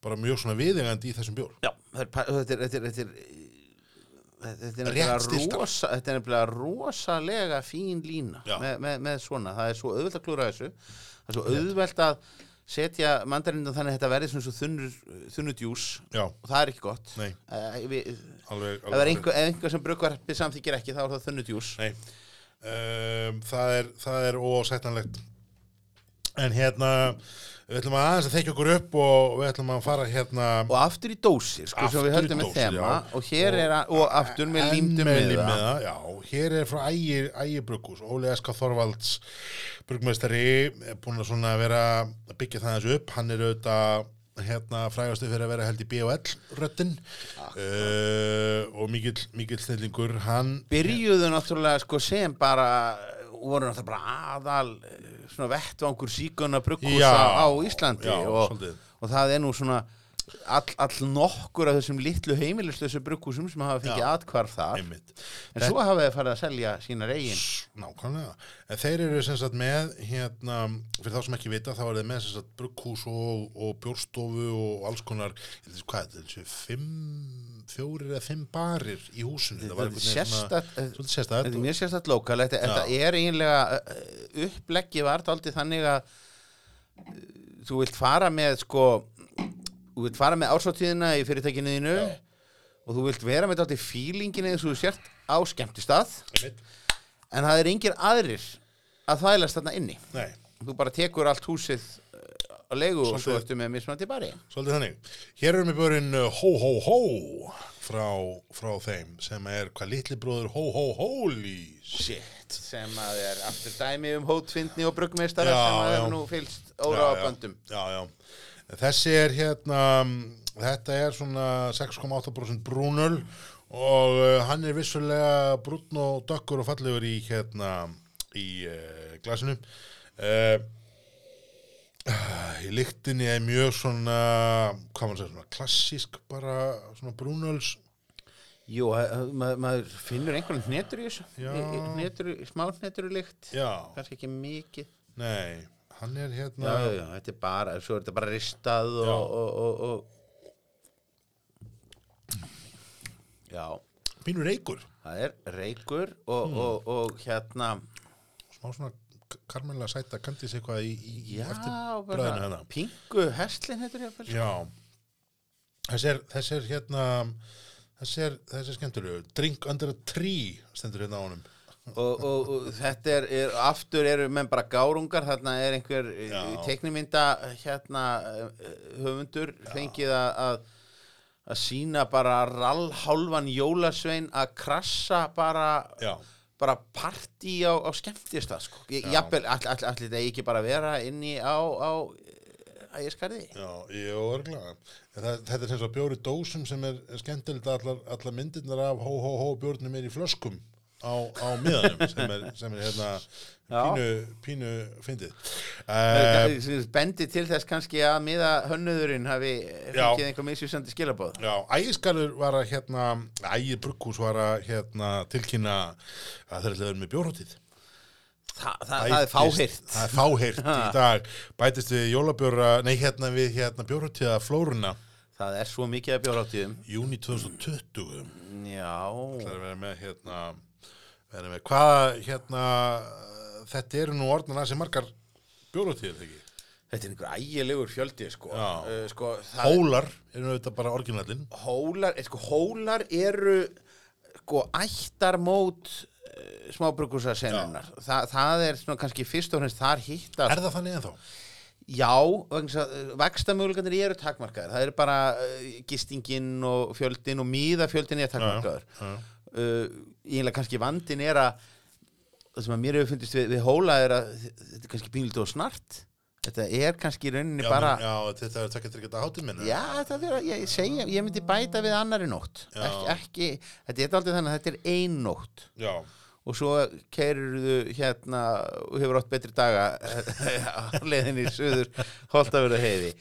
bara mjög svona viðingandi í þessum bjór. Já, þetta er, nefnilega rosalega fín lína með, með, með svona, það er svo auðvelt að klúra þessu. Það er svo auðvelt að setja mandarinu þannig að þetta verði svona svo þunnur, þunnur djús. Já, og það er ekki gott. Nei, uh, við, alveg, ef það er einhver, ef einhver sem brugvarpið samþykir ekki þá er það þunnur djús. Nei, um, það er, er ósættanlegt. En hérna, við ætlum að aðeins að þekja okkur upp og við ætlum að fara hérna og aftur í dósir, sko, sem við höldum með þema. og hér er að, og aftur með límdum með það já, hér er frá Ægi, Ægi Bruggús, Óli Eska Þorvalds bruggmestari, er búin að svona vera að byggja það þessu upp, hann er auðvitað hérna frægastu fyrir að vera held í B.O.L. röttin uh, og mikill, mikill snillingur, hann byrjuðu náttúrulega sko sem bara voru náttúrulega bara aðal eh, svona vettvangur síkuna brugghúsa á Íslandi já, og, og það er nú svona all, all nokkur af þessum litlu heimilislösu brugghúsum sem hafa fengið atkvarð þar. Einmitt, en svo hafa þeir farið að selja sínar eigin. Nákvæmlega, en þeir eru sem sagt með hérna, fyrir þá sem ekki vita þá er þeir með sem sagt brugghús og, og bjórstofu og alls konar hvað, þetta er þessu fimm fjórir eða fimm barir í húsinu. Þetta var Þetta sérstætt er mjög sérstætt lokal þetta, þetta er eiginlega uh, uppleggi var daldið þannig að uh, þú vilt fara með sko þú vilt fara með ársáttíðina í fyrirtækinu þínu og þú vilt vera með daldið fílinginu eins og þú sért á skemmtistað. Einmitt. en það er engir aðrir að þvælast þarna inni. Nei, þú bara tekur allt húsið á leigu og svo ertu með mismunandi bari svolítið þannig. Hér erum við börinn uh, Hó Hó Hó frá, frá þeim sem er hvað litli bróður Hó Hó Hóli shit sem að er aftur dæmi um hótfindni og bruggmeistara Já, sem að hefur nú fylgst óra á böndum Já, já. Þessi er hérna, þetta er svona 6,8% brúnul og uh, hann er vissulega brúnn og dökkur og fallegur í hérna í uh, glasinu. Uh, í lyktinni er mjög svona, hvað maður segja, svona klassísk bara svona brúnuls. Jú, eh, maður, maður finnur einhvern hnetur í þessu. Hnetur, smá hnetur í lykt. Kannski ekki mikið. Nei, hann er hérna já, já, þetta er bara, svo er þetta bara ristað og, og, og, og já, pínur reykur. Það er reykur og, og, og hérna smá svona karmenlega sæta kandis eitthvað í, í, já, eftir bara bræðinu hérna. pingu herslin heitur ég já. þessi er, þessi er hérna þessi er, þessi er skemmtilegu. Drink under a tree stendur hérna á honum. Og, og, og þetta er, er aftur eru menn bara gárungar þarna er einhver Já. teknimynda hérna eh, höfundur fengið að að- að sína bara rallhálfan jólasvein að krassa bara já, bara partí á, á skemmtista sko. Ég- jafnvel, all, all, ekki bara vera inni á, á ægiskarði já, ég er örglega þetta er sem svo bjóri dósum sem er, skemmtilegt að allar, allar myndirnar af hó hó hó bjórnum er í flöskum á, á miðanum sem er, sem er hérna pínu, pínu fyndið. Uh, uh, bendi til þess kannski að miða hönnuðurinn hafi fengið einhver misjúsandi skilabóð Já, ægiskalur var að hérna, ægir brugghús var að hérna, tilkynna að þeir ætlaður með bjórhóttið. Þa, það, það er fáhirt Það er fáheyrt í dag. Bætist við jólabjóra, nei hérna við hérna bjórhóttiða Flóruna, það er svo mikið að bjóráttíðum júni 2020. já, Það er vera með hérna, vera með hvaða hérna, þetta eru nú orðan að sem margar bjórhóttiðir, þegar ekki? þetta er einhver ægilegur fjöldi sko, uh, sko Hólar eru auðvitað bara orginallinn. hólar, eh, sko, hólar eru sko ættarmót uh, smábrukusasennunar Þa, það er svona kannski fyrst og fremst þar hittar Er það þannig ennþá? Já, vakstamögulegandir eru takmarkaðir. Það er bara uh, gistingin og fjöldin og míðafjöldin er takmarkaður. Já, já. Uh, Ílega kannski vandin er að það sem að mér hefur fundist við, við hóla er að þetta er kannski pínlítið og snart. Þetta er kannski í rauninni Já, bara... já, þetta er takk eftir ekki að hátum minna. Já, þetta vera, ég, segja, ég myndi bæta við annari nótt. Ekki, ekki, þetta er aldrei þannig að þetta er ein nótt. Já, Og svo keirirðu hérna og hefur átt betri daga *laughs* á leiðinni í suður Holtavöru heiði.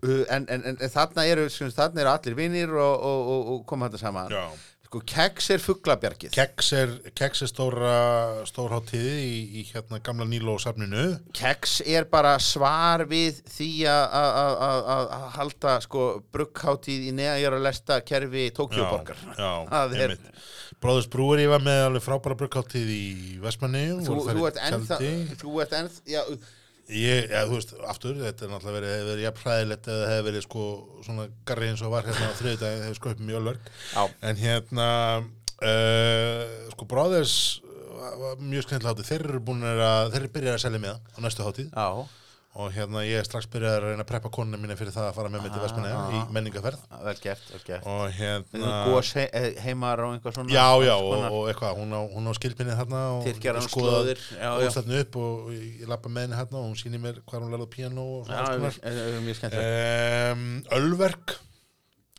Uh, en, en, en, þarna eru þarna eru allir vinnir og, og, og, og koma þetta saman já. Sko keks er fuglabjargið. Keks er, keks er stóra stórháttíði í, í hérna gamla Níló-safninu keks er bara svar við því að- halda sko bruggháttíð í neðajara lesta kerfi Tókjóborgar *laughs* er- Bróðus Brúri var með alveg frábæra bruggháttíð í Vestmanni þú, þú ert ennþá Ég, ja, þú veist, aftur, þetta er náttúrulega verið, hefur verið jafn hræðilegt eða hefur verið sko svona garri eins og var hérna á þriðdagi hefur sko upp mjög Já. en hérna uh, sko var, var mjög skemmtilega hátíð, þeir eru búin að þeir eru byrjað að selja með á næstu hátíð. Já, og hérna ég er strax byrjað að reyna að preppa konuna mína fyrir það að fara með mig til Vestmanni í menningaferð vel gert, vel gert og hérna gós he, eh, heimar og einhvað svona Já, já, og, og eitthvað, hún á, hún á skilpinni þarna og Tyrkjar án skoðað- slóðir, já, já. skoðað þarna upp og ég lappa með henni þarna og hún sýnir mér hvað hún lærði á píanó og svona Um, Ölverk,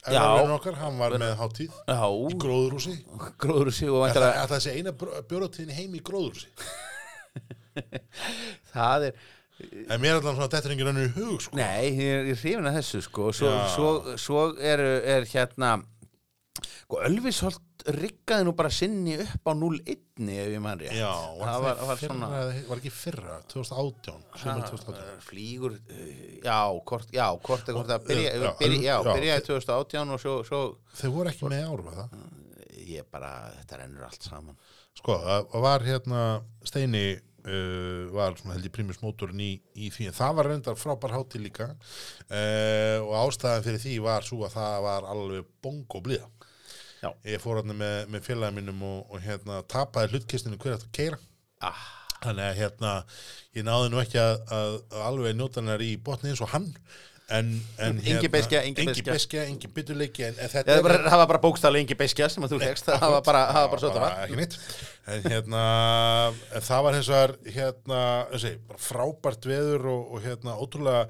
Já. Ölverkinn okkar, hann var með hátíð í gróðurúsi. gróður sig og *laughs* Það er þessi eina bjóratíðin heim í gróðurúsi. það er En mér er allan svona þetta er engin önnur í hug, sko. Nei, ég er, hrifin að þessu sko Svo, svo, svo er, er hérna sko, Ölvisholt riggaði nú bara sinni upp á 0-1 ef ég mann rétt Já, það það, var, var fyrra, svona var ekki fyrra, 2018, sumar 2018. Ha, flýgur uh, já, hvort, já, hvort, hvort að byrja, Já, byrja, já, byrjaði 2018 og svo, svo Þeir voru ekki með í ár, var það? ég bara, þetta rennur allt saman Sko, það var hérna Steini uh, var svona held ég primus mótorinn í, í því. En það var reyndar frábær hátíð líka. Uh, og ástæðan fyrir því var svo að það var alveg bongo blíða. Já. ég fór hérna með, með félagið mínum og, og hérna tapaði hlutkistinu hver eftir að keira ah, þannig að hérna ég náði nú ekki að, að, að alveg njóta hennar í botni eins og hann Engi beiskja, engi engi beskja, engi byttuleiki en, en það var, bara bókstæðlega engi beiskja sem að þú legst, það var bara, bara svo það var ekki en hérna en það var hins vegar hérna bara frábært veður og, og hérna ótrúlega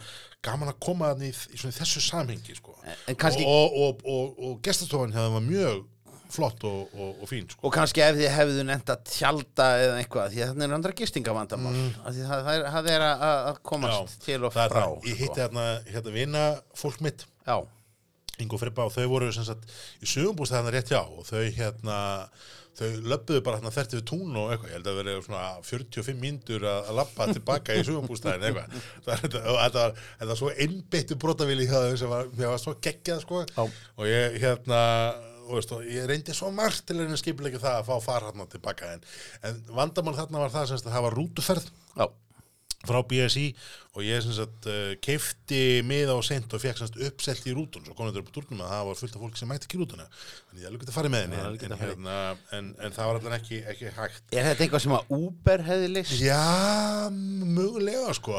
gaman að koma í, í þessu samhengi sko. en kannski- og, og, og, gestastofan hefði var mjög flott og, og, og fín sko. Og kannski ef þið hefðu nefnt að tjálta eða eitthvað, því að þannig er andra gistingavandamál. Mm. Það, það, það er að, að komast til og það frá. það, ég hitti sko. hérna, hérna vina fólk mitt Já, Ingo Frippa og þau voru sagt í sögumbústæð hann rétt hjá og þau hérna þau löppuðu bara hérna þerti við tún og eitthvað, ég held að vera svona 45 mínútur að, lappa tilbaka í sögumbústæðin eitthvað, *laughs* það þetta var, var svo einbyttu brotavili hjá þau sem var, var svo geggjað sko Já. og ég hérna og veist, og ég reyndi svo margt til að skipilegja það að fá far hérna tilbaka en, en vandamál þarna var það sem sagt að það var rútuferð. Já, frá BSI og ég sem sagt uh, keifti miða og sent og fekk sem sagt uppselt í rútun svo þetta upp á túrnum að það var fullt af fólk sem mætti ekki í rútuna. Þannig ég alveg geta farið með henni en, en, hérna, en, en það var allan ekki, ekki hægt. Er þetta eitthvað sem að Uber hefði list? Já, mögulega sko.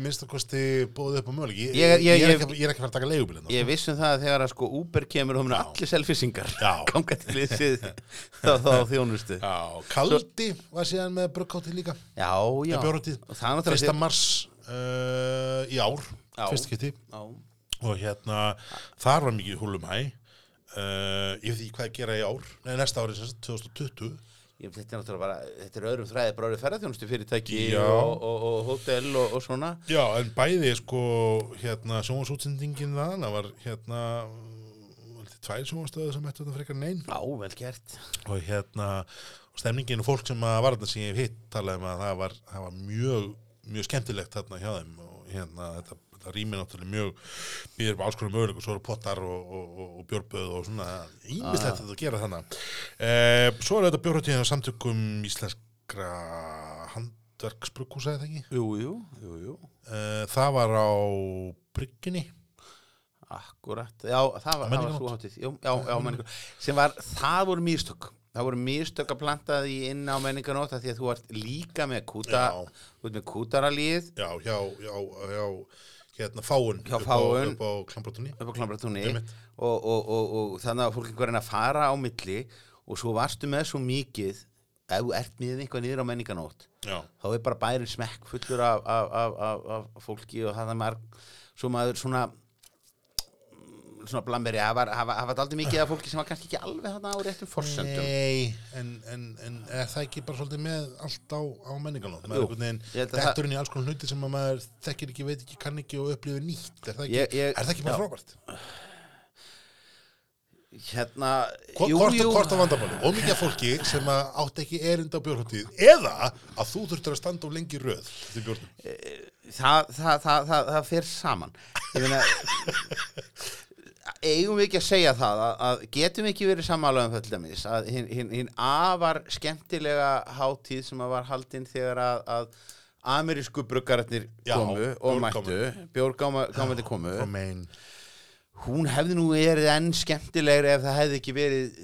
Minnst að kosti bóðið upp á mögulega Ég, Ég- ég, ég- er, ég- ekki, ég er ekki að fara að taka leigubílinn Ég vissum það að þegar að sko Uber kemur og hún er allir selfisingar *laughs* þá, þá þjónustu. Kaldi var síðan með bruggátti líka já, með bjórutíð, Og það er náttúrulega fyrsta mars uh, í ár fyrst geti og hérna, þar var mikið húlumhæ uh, ég veit ekki hvað að gera í ár. Nei, næsta ári sem sagt, 2020 ég, þetta er náttúrulega bara, þetta er öðrum þræði bara öðru ferðarþjónustu fyrirtæki og, og, og hótel og, og svona. Já, en bæði sko hérna sjónvarsútsendingin það það var hérna þetta tvær sjónvarstöðu sem ættu þetta frekar neinn Já, vel gert. Og hérna stemningin og fólk sem var þetta sem ég hef hitt talaði um að það var, það var mjög mjög skemmtilegt þarna hjá þeim og hérna þetta, þetta rýmir náttúrulega mjög býður upp alls konar möguleik og svo eru pottar og, og, og, bjórböð og svona ímislegt Ah. þetta að gera þannig eh, svo er þetta bjórhættíðin á samtökum íslenskra handverksbrukkúsa eða ekki? Jú, jú, jú, jú. Eh, það var á bryggjunni. Akkurat, já, það var, það var svo hátíð Já, já, já, menningar sem var, það voru mistök það voru mistök að planta því inn á menningarnótt af því að þú ert líka með kúta Já. ert með kútaralíð. Já, hjá, hjá, hjá hérna fáun Hjá upp á, Fágun. upp á á Klambratúni og, og, og, og þannig að fólk einhver reyna að fara á milli og svo varstu með svo mikið ef þú ert með einhvað niður á menningarnótt já, þá er bara bærin smekk fullur af, af, af, af, af fólki og það er marg svo maður svona svona blamberi, það var, var, var aldrei mikið af fólki sem var kannski ekki alveg þarna á réttum forsendum Nei, en, en, en er það ekki bara svolítið með allt á, á að dettur inn í alls konar hluti sem að maður þekkir ekki, veit ekki, kann ekki og upplifir nýtt. Er það ekki, Ég- ég- er það ekki bara frábært? hérna, Hvort, á vandamáli? Og mikið af fólki sem átt ekki erind á bjórhóttíð eða að þú þurftur að standa of lengi röð til bjórnum. það, það, það, það, það fer saman ég meina *laughs* eigum við ekki að segja það að, að getum við ekki verið sammála um þetta dæmis að hinn, hinn, hinn afar skemmtilega hátíð sem að var haldinn þegar að, að amerísku bruggararnir komu og mættu. Bjórgámandi komu. Hún hefði nú verið enn skemmtilegri ef það hefði ekki verið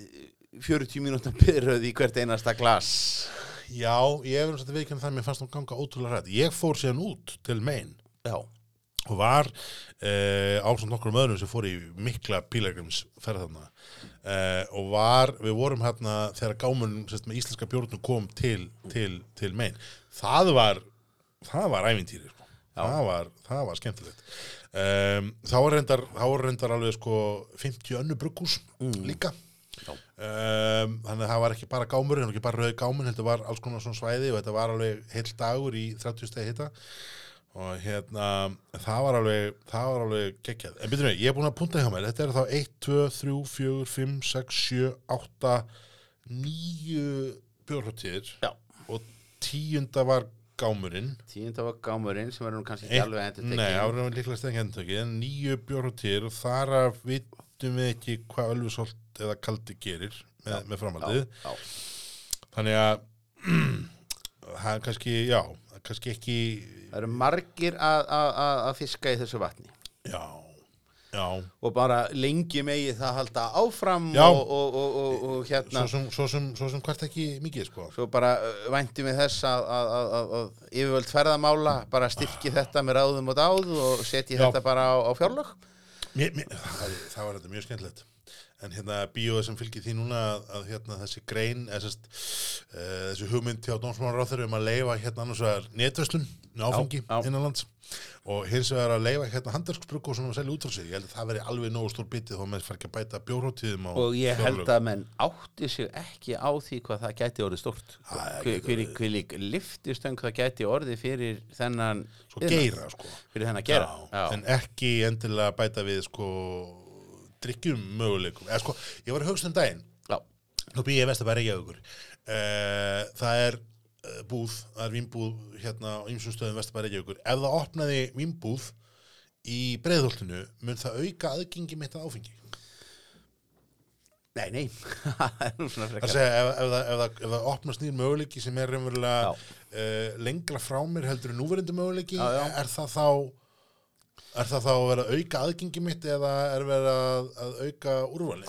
40 mínútur byrröð í hvert einasta glas. Já, ég hefur náttúrulega viðkjörn það að mér fannst hún ganga ótrúlega rætt. Ég fór síðan út til megin já, og var uh, ásand nokkrum öðrum sem fór í mikla pílægrimsferð þarna. Uh, og var, við vorum hérna þegar gámun sérst, með íslenska bjórnum kom til, til, til megin það var það var ævintýri sko. það, var, það var skemmtilegt. Um, þá var reyndar, reyndar alveg sko 50 önnu bruggús líka. Um, þannig að það var ekki bara gámur ekki bara rauði gámun, þetta var alls konar svona svæði og þetta var alveg heill dagur í 30 stegi hitta og hérna það var alveg, það var alveg geggjað. En byrjum við, ég er búin að punta hjá mér. Þetta er þá 1, 2, 3, 4, 5, 6, 7 8, 9 bjórhóttir já. Og tíunda var gámurinn. Tíunda var gámurinn sem er nú kannski ekki alveg endur Nei, það var líklega ekki endurtekið en nýju bjórhóttir og þar af vitum við ekki hvað Ölfusholt eða Kaldi gerir með, með framhaldið. Þannig að *clears throat* það er kannski, já kannski ekki Það eru margir að, að, að, fiska í þessu vatni. Já, já. Og bara lengi megi það halda áfram Já. og, og, og, og, og hérna svo sem, svo, sem, svo sem hvert ekki mikið sko. Svo bara uh, væntum við þess að, að, yfirvöld ferðamála bara styrki þetta með ráðum og dáð og setji þetta bara á, á fjárlög. Mér, mér, það, það var þetta mjög skemmtilegt en hérna bíóið sem fylgir því núna að, að hérna þessi grein eða, sest, uh, þessi hugmynd hjá Dómsmálaráþur um að leifa hérna annars vegar netverslun áfengi Já, já. innanlands og hins vegar að leifa hérna handverksbrugg og svona að selja út frá sig ég held að það veri alveg nógu stór bitið þó með fær ekki að bæta bjórhóttíðum á og ég held að menn átti sig ekki á því hvað það gæti orðið stórt. Hvilík liftistöng það gæti orðið fyrir þennan geira sko. Fyrir þennan gera Já, en ekki endilega bæta við sko drikkjum möguleikum. Eða sko, ég var að hugsa um daginn. Já, nú býð ég vest að vera ekki aukur uh, það er uh, búð, það er vínbúð hérna á ýmsum stöðum vest að vera ekki aukur ef það opnaði vínbúð í breiðholtinu mun það auka aðgengi mitt að áfengi? Nei, nei. *laughs* Það segja, ef, ef, það, ef, það, ef það opnast nýr möguleiki sem er raunverulega Já. uh, lengra frá mér heldur en núverandi möguleiki, Já, já. er það þá er það þá að vera að auka aðgengi mitt eða er verið að, að auka úrvali?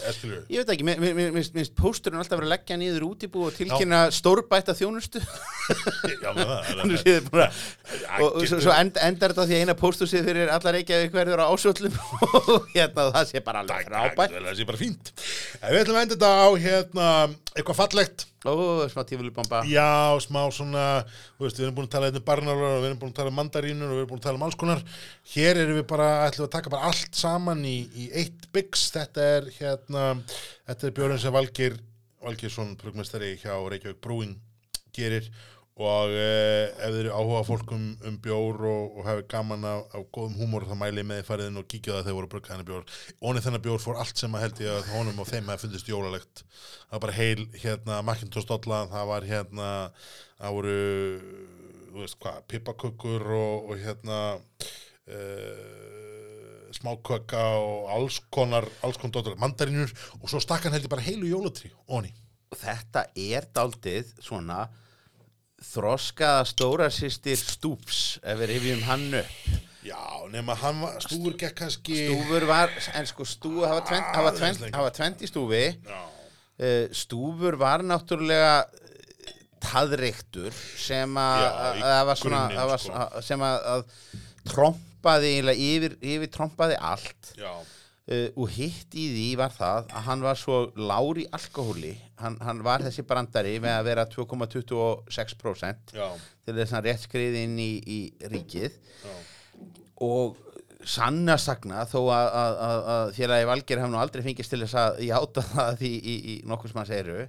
Ég veit ekki, finnst pósturinn alltaf verið að leggja niður útíbú og tilkynna stórbæta þjónustu *laughs* Já, með það, Já, og svo, end, endar þetta því að eina pósthúsið fyrir allar Reykjavík verður á ásvöllum *laughs* og hérna það sé bara alveg frábært það sé bara fínt. Við ætlum að enda þetta á hérna, eitthvað fallegt. Og smá tífulubomba Já, smá svona, veist, við erum búin að tala um barnarar og við erum búin að tala um mandarínur og við erum búin að tala um alls konar. Hér erum við bara, ætlum við að taka bara allt saman í, í eitt byggs. Þetta er hérna, þetta er björn sem Valgir, Valgirsson, prögmestari hjá Reykjavík Brúin gerir og eh, ef þið eru áhuga fólk um, um bjór og, og hefur gaman á, á góðum húmor þá mæli ég með þið farið inn og kíkja það þegar voru að brugga hennar bjór. Ónið þennan bjór fór allt sem að held ég að honum og þeim hefði fundist jólalegt. Það var bara heil, hérna, Macintosh dolla, það var hérna, það voru, þú veist hvað, pipakökkur og, og hérna, uh, smákökka og alls konar, alls konar dolla, mandarinur og svo stakk hann held ég bara heilu jólatrí, óni. og þetta er daldið svona þroskaða stóra sýstir stúps ef við rifjum hann upp. Já, nema hann var, stúfur gekk kannski... stúfur var, en sko stúfur hafa tvent, hafa tvent, Aðeins lengra. hafa tvent í stúfi. Já, uh, stúfur var náttúrulega eh, taðreiktur sem að sko. sem að, að trompaði yfir, yfir trompaði allt. Já, uh, og hitt í því var það að hann var svo lár í alkohóli. Hann, hann var þessi brandari með að vera 2,26% já, til þess að rétt skriði inn í, í ríkið. Já. og sanna sagna þó að, að, að, að félagi Valgeir hafði nú aldrei fengist til þess að játa það í, í, í nokkuð sem hann segiru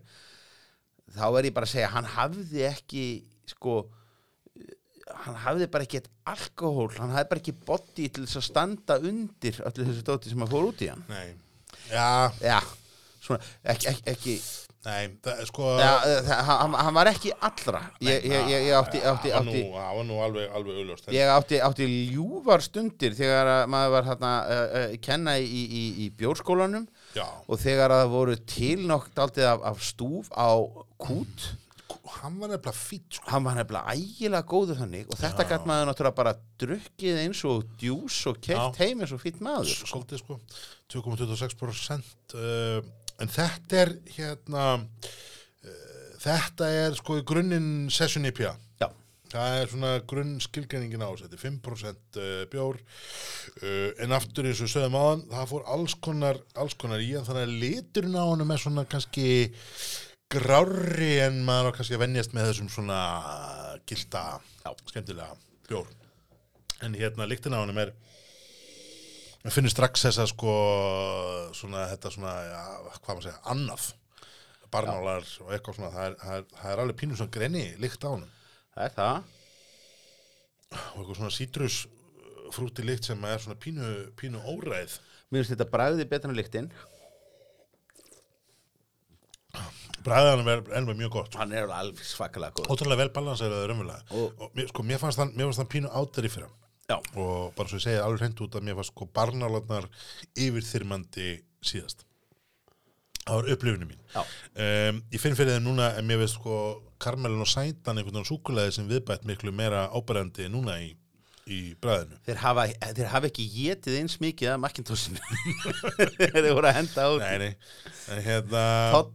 þá er ég bara að segja hann hafði ekki sko hann hafði bara ekki eitt alkohól hann hafði bara ekki body til þess að standa undir öllu þessu dóti sem að fór út í hann. Nei, já, já, svona, ekki, ekki, ekki. Nei, það er sko... já, það, hann, hann var ekki allra. Ég, ég, ég, átti, átti, átti nú, það var nú alveg, alveg auðljóst. Ég átti, átti ljúfar stundir þegar að maður var hérna uh, uh, kenna í, í, í bjórskólanum Já, og þegar að það voru til nokk daldið af, af stúf á kút hann var nefnilega fýtt, sko. hann var nefnilega ægilega góður þannig og þetta gætt maður náttúrulega bara drukkið eins og djús og keitt heim eins og fýtt maður Svolítið, sko. 2,26% uh, en þetta er hérna uh, þetta er sko í grunninn session IPA Já, það er svona grunn skilgreiningin á þetta er 5% uh, bjór en aftur eins og við sögðum áðan það fór alls konar, alls konar í hann þannig að liturinn á honum er svona kannski grárri en maður á kannski að venjast með þessum svona gilda, Já. skemmtilega bjór en hérna líktin á honum er Við finnum strax þess að sko svona þetta svona, ja, hvað maður segja, annað. Barnálar og eitthvað svona, það er, það er, það er alveg pínu svona greni líkt á honum. Það er það. Og eitthvað svona sítrus frúti líkt sem er svona pínu, pínu óræð. Mér finnst þetta bragði betur en líktinn bræðanum er ennveg mjög gott Hann er alveg svakalega góð ótrúlega vel balanseraður raunverulega Og- og mér, sko, mér fannst hann, mér fannst hann pínu átari fyrir hann Já, og bara svo ég segja alveg hreint út að mér fannst sko barnálarnar yfirþyrmandi síðast. Það var upplifinu mín. Um, ég finn fyrir þeim núna en mér veist sko karmelin og sætan einhvern veginn súkulæði sem viðbætt miklu meira áberandi núna í, í bræðinu. Þeir hafa, þeir hafa ekki getið eins mikið af Macintoshinu *laughs* þeir voru að henda út nei, nei, hérna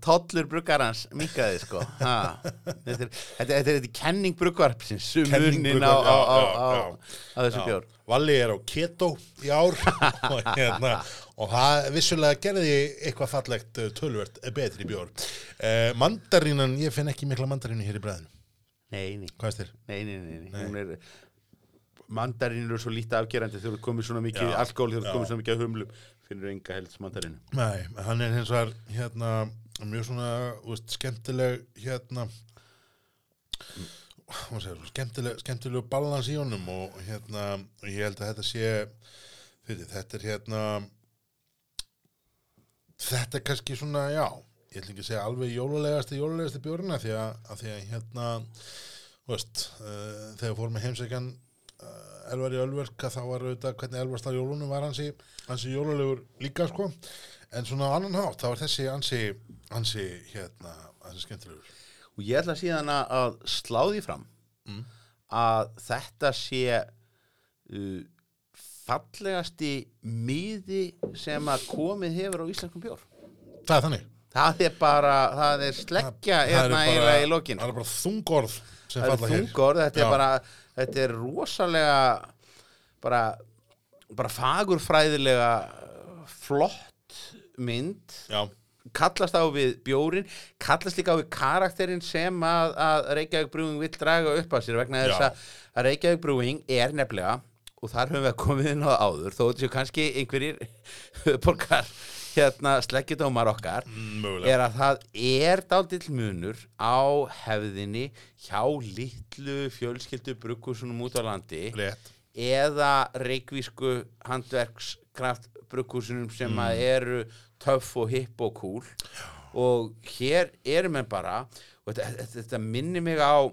Tollur bruggarans minkaði sko. Þetta, er, þetta, kenning bruggarpsins Kenning sumunin á, á, á, á, þessu bjór Valli er á keto í ár. *laughs* Og, hérna, og það vissulega gerði eitthvað fallegt uh, tölvert betri bjór. Uh, mandarínan, ég finn ekki mikla mandarínu hér í bræðinu, nei, nei, hvað er þér? nei, nei, nei, nei. hún er mandarínur er svo lítið afgerandi þegar þú komið svona mikið alkohol þegar þú já. komið svona mikið af humlum finnur enga helst mandarínu Nei, hann er hins vegar hérna, mjög svona veist, skemmtileg hérna segir, skemmtileg, skemmtileg balans í honum og hérna ég held að þetta sé fyrir, þetta er hérna þetta er kannski svona, já, ég ætla ekki að segja alveg jólulegasti, jólulegasti bjórina því að, að því að hérna, veist, uh, þegar fórum með heimsækjan Elvar í Ölverka þá var auðvitað hvernig Elvar starf jólunum var hansi, hansi jólulegur líka sko, en svona á annan hátt, þá var þessi hansi, hansi hérna, hansi skemmtilegur. og ég ætla síðan að- að slá því fram að þetta sé uh, fallegasti miði sem að komið hefur á íslenskum bjór Það er þannig. það er bara, það er sleggja Það hérna bara- eiginlega í lokin Það er bara þungorð sem það er falla hér. þungor, þetta Já. er bara þetta er rosalega bara, bara fagurfræðilega uh, flott mynd. Já, kallast á við bjórin kallast líka á við karakterinn sem að, að Reykjavík Brewing vill draga upp að sér vegna þess að, að Reykjavík Brewing er nefnilega og þar höfum við komið inn á áður þó þetta séu kannski einhverjir *laughs* borgar hérna sleggjudómar okkar mm, mögulega. er að það er dáldill munur á hefðinni hjá litlu fjölskyldu brugghúsunum út á landi Rétt. eða reykvísku handverkskraft brugghúsunum sem Mm. að eru töff og hipp og cool og hér erum við bara og þetta, þetta minnir mig á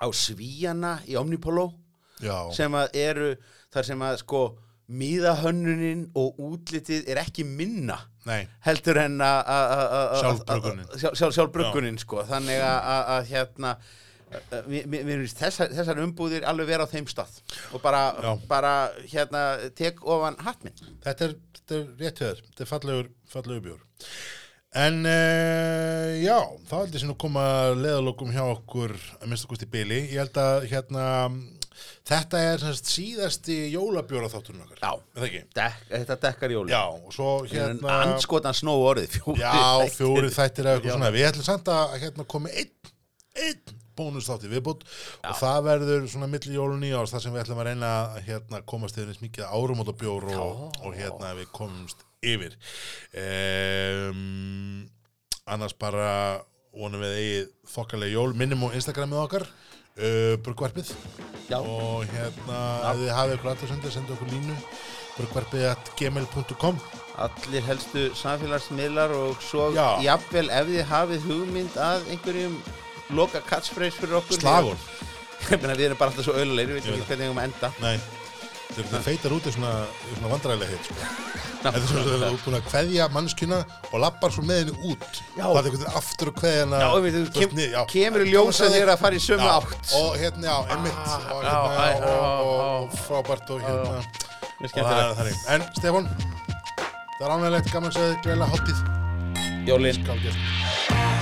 á svíjana í Omnipolo Já, sem að eru þar sem að sko míðahönnunin og útlitið er ekki minna nei, heldur en að- að- að- að- Sjálfbruggunin. að- sjálf, sjálf, sjálfbruggunin sko þannig að, að, að hérna að- þessar, þessar umbúðir alveg vera á þeim stað og bara, bara hérna tek ofan hatt minn þetta er, þetta er rétt höður. Þetta er fallegur, fallegur bjór. En uh, já, þá held ég sem nú koma leðalokum hjá okkur að minnst okkur í byli. Ég held að hérna, þetta er semst, síðasti jólabjóra þátturinn okkar. Já. Dek, þetta dekkar jóli Já, og svo hérna... anskotan snó orðið fjóri Já, þættir. fjóri þættir eða eitthvað Já. svona. Við ætlum samt að hérna komi einn, einn bónusþátti viðbútt og það verður svona milli jól og nýjárs þar sem við ætlum að reyna að hérna, komast yfir eins mikið árum og bjór og, og hérna við komumst yfir. Um, annars bara vonum við eigið þokkalega jól, minnum á Instagramið okkar, uh, Burgvarpið Já. og hérna ef þið hafið ykkur alltaf sendið, sendið okkur línu. Burgvarpið at gmail.com allir helstu samfélagsmiðlar og svo Já. jafnvel ef þið hafið hugmynd að einhverjum loka catchphrase fyrir okkur Slagur. *laughs* Ég meina, við erum bara alltaf svo ölulegir, við veitum veit ekki hvernig við um að enda. Nei, það feitar út í svona, svona vandræðilega hitt sko. Þetta er svona þegar þú er búin að kveðja mannskjuna og lappar svo með henni út. Já. Það er veginn aftur að kveðja hana Já, við, þú kem, já. kemur í ljós að þið er að fara í sömu Já, átt. Og hérna, já, einmitt. Og, já, hérna, og, og, og frábært og hérna. og það er þannig En Stefán, það er ánægilegt gaman að segja gleila hátíð. Jólin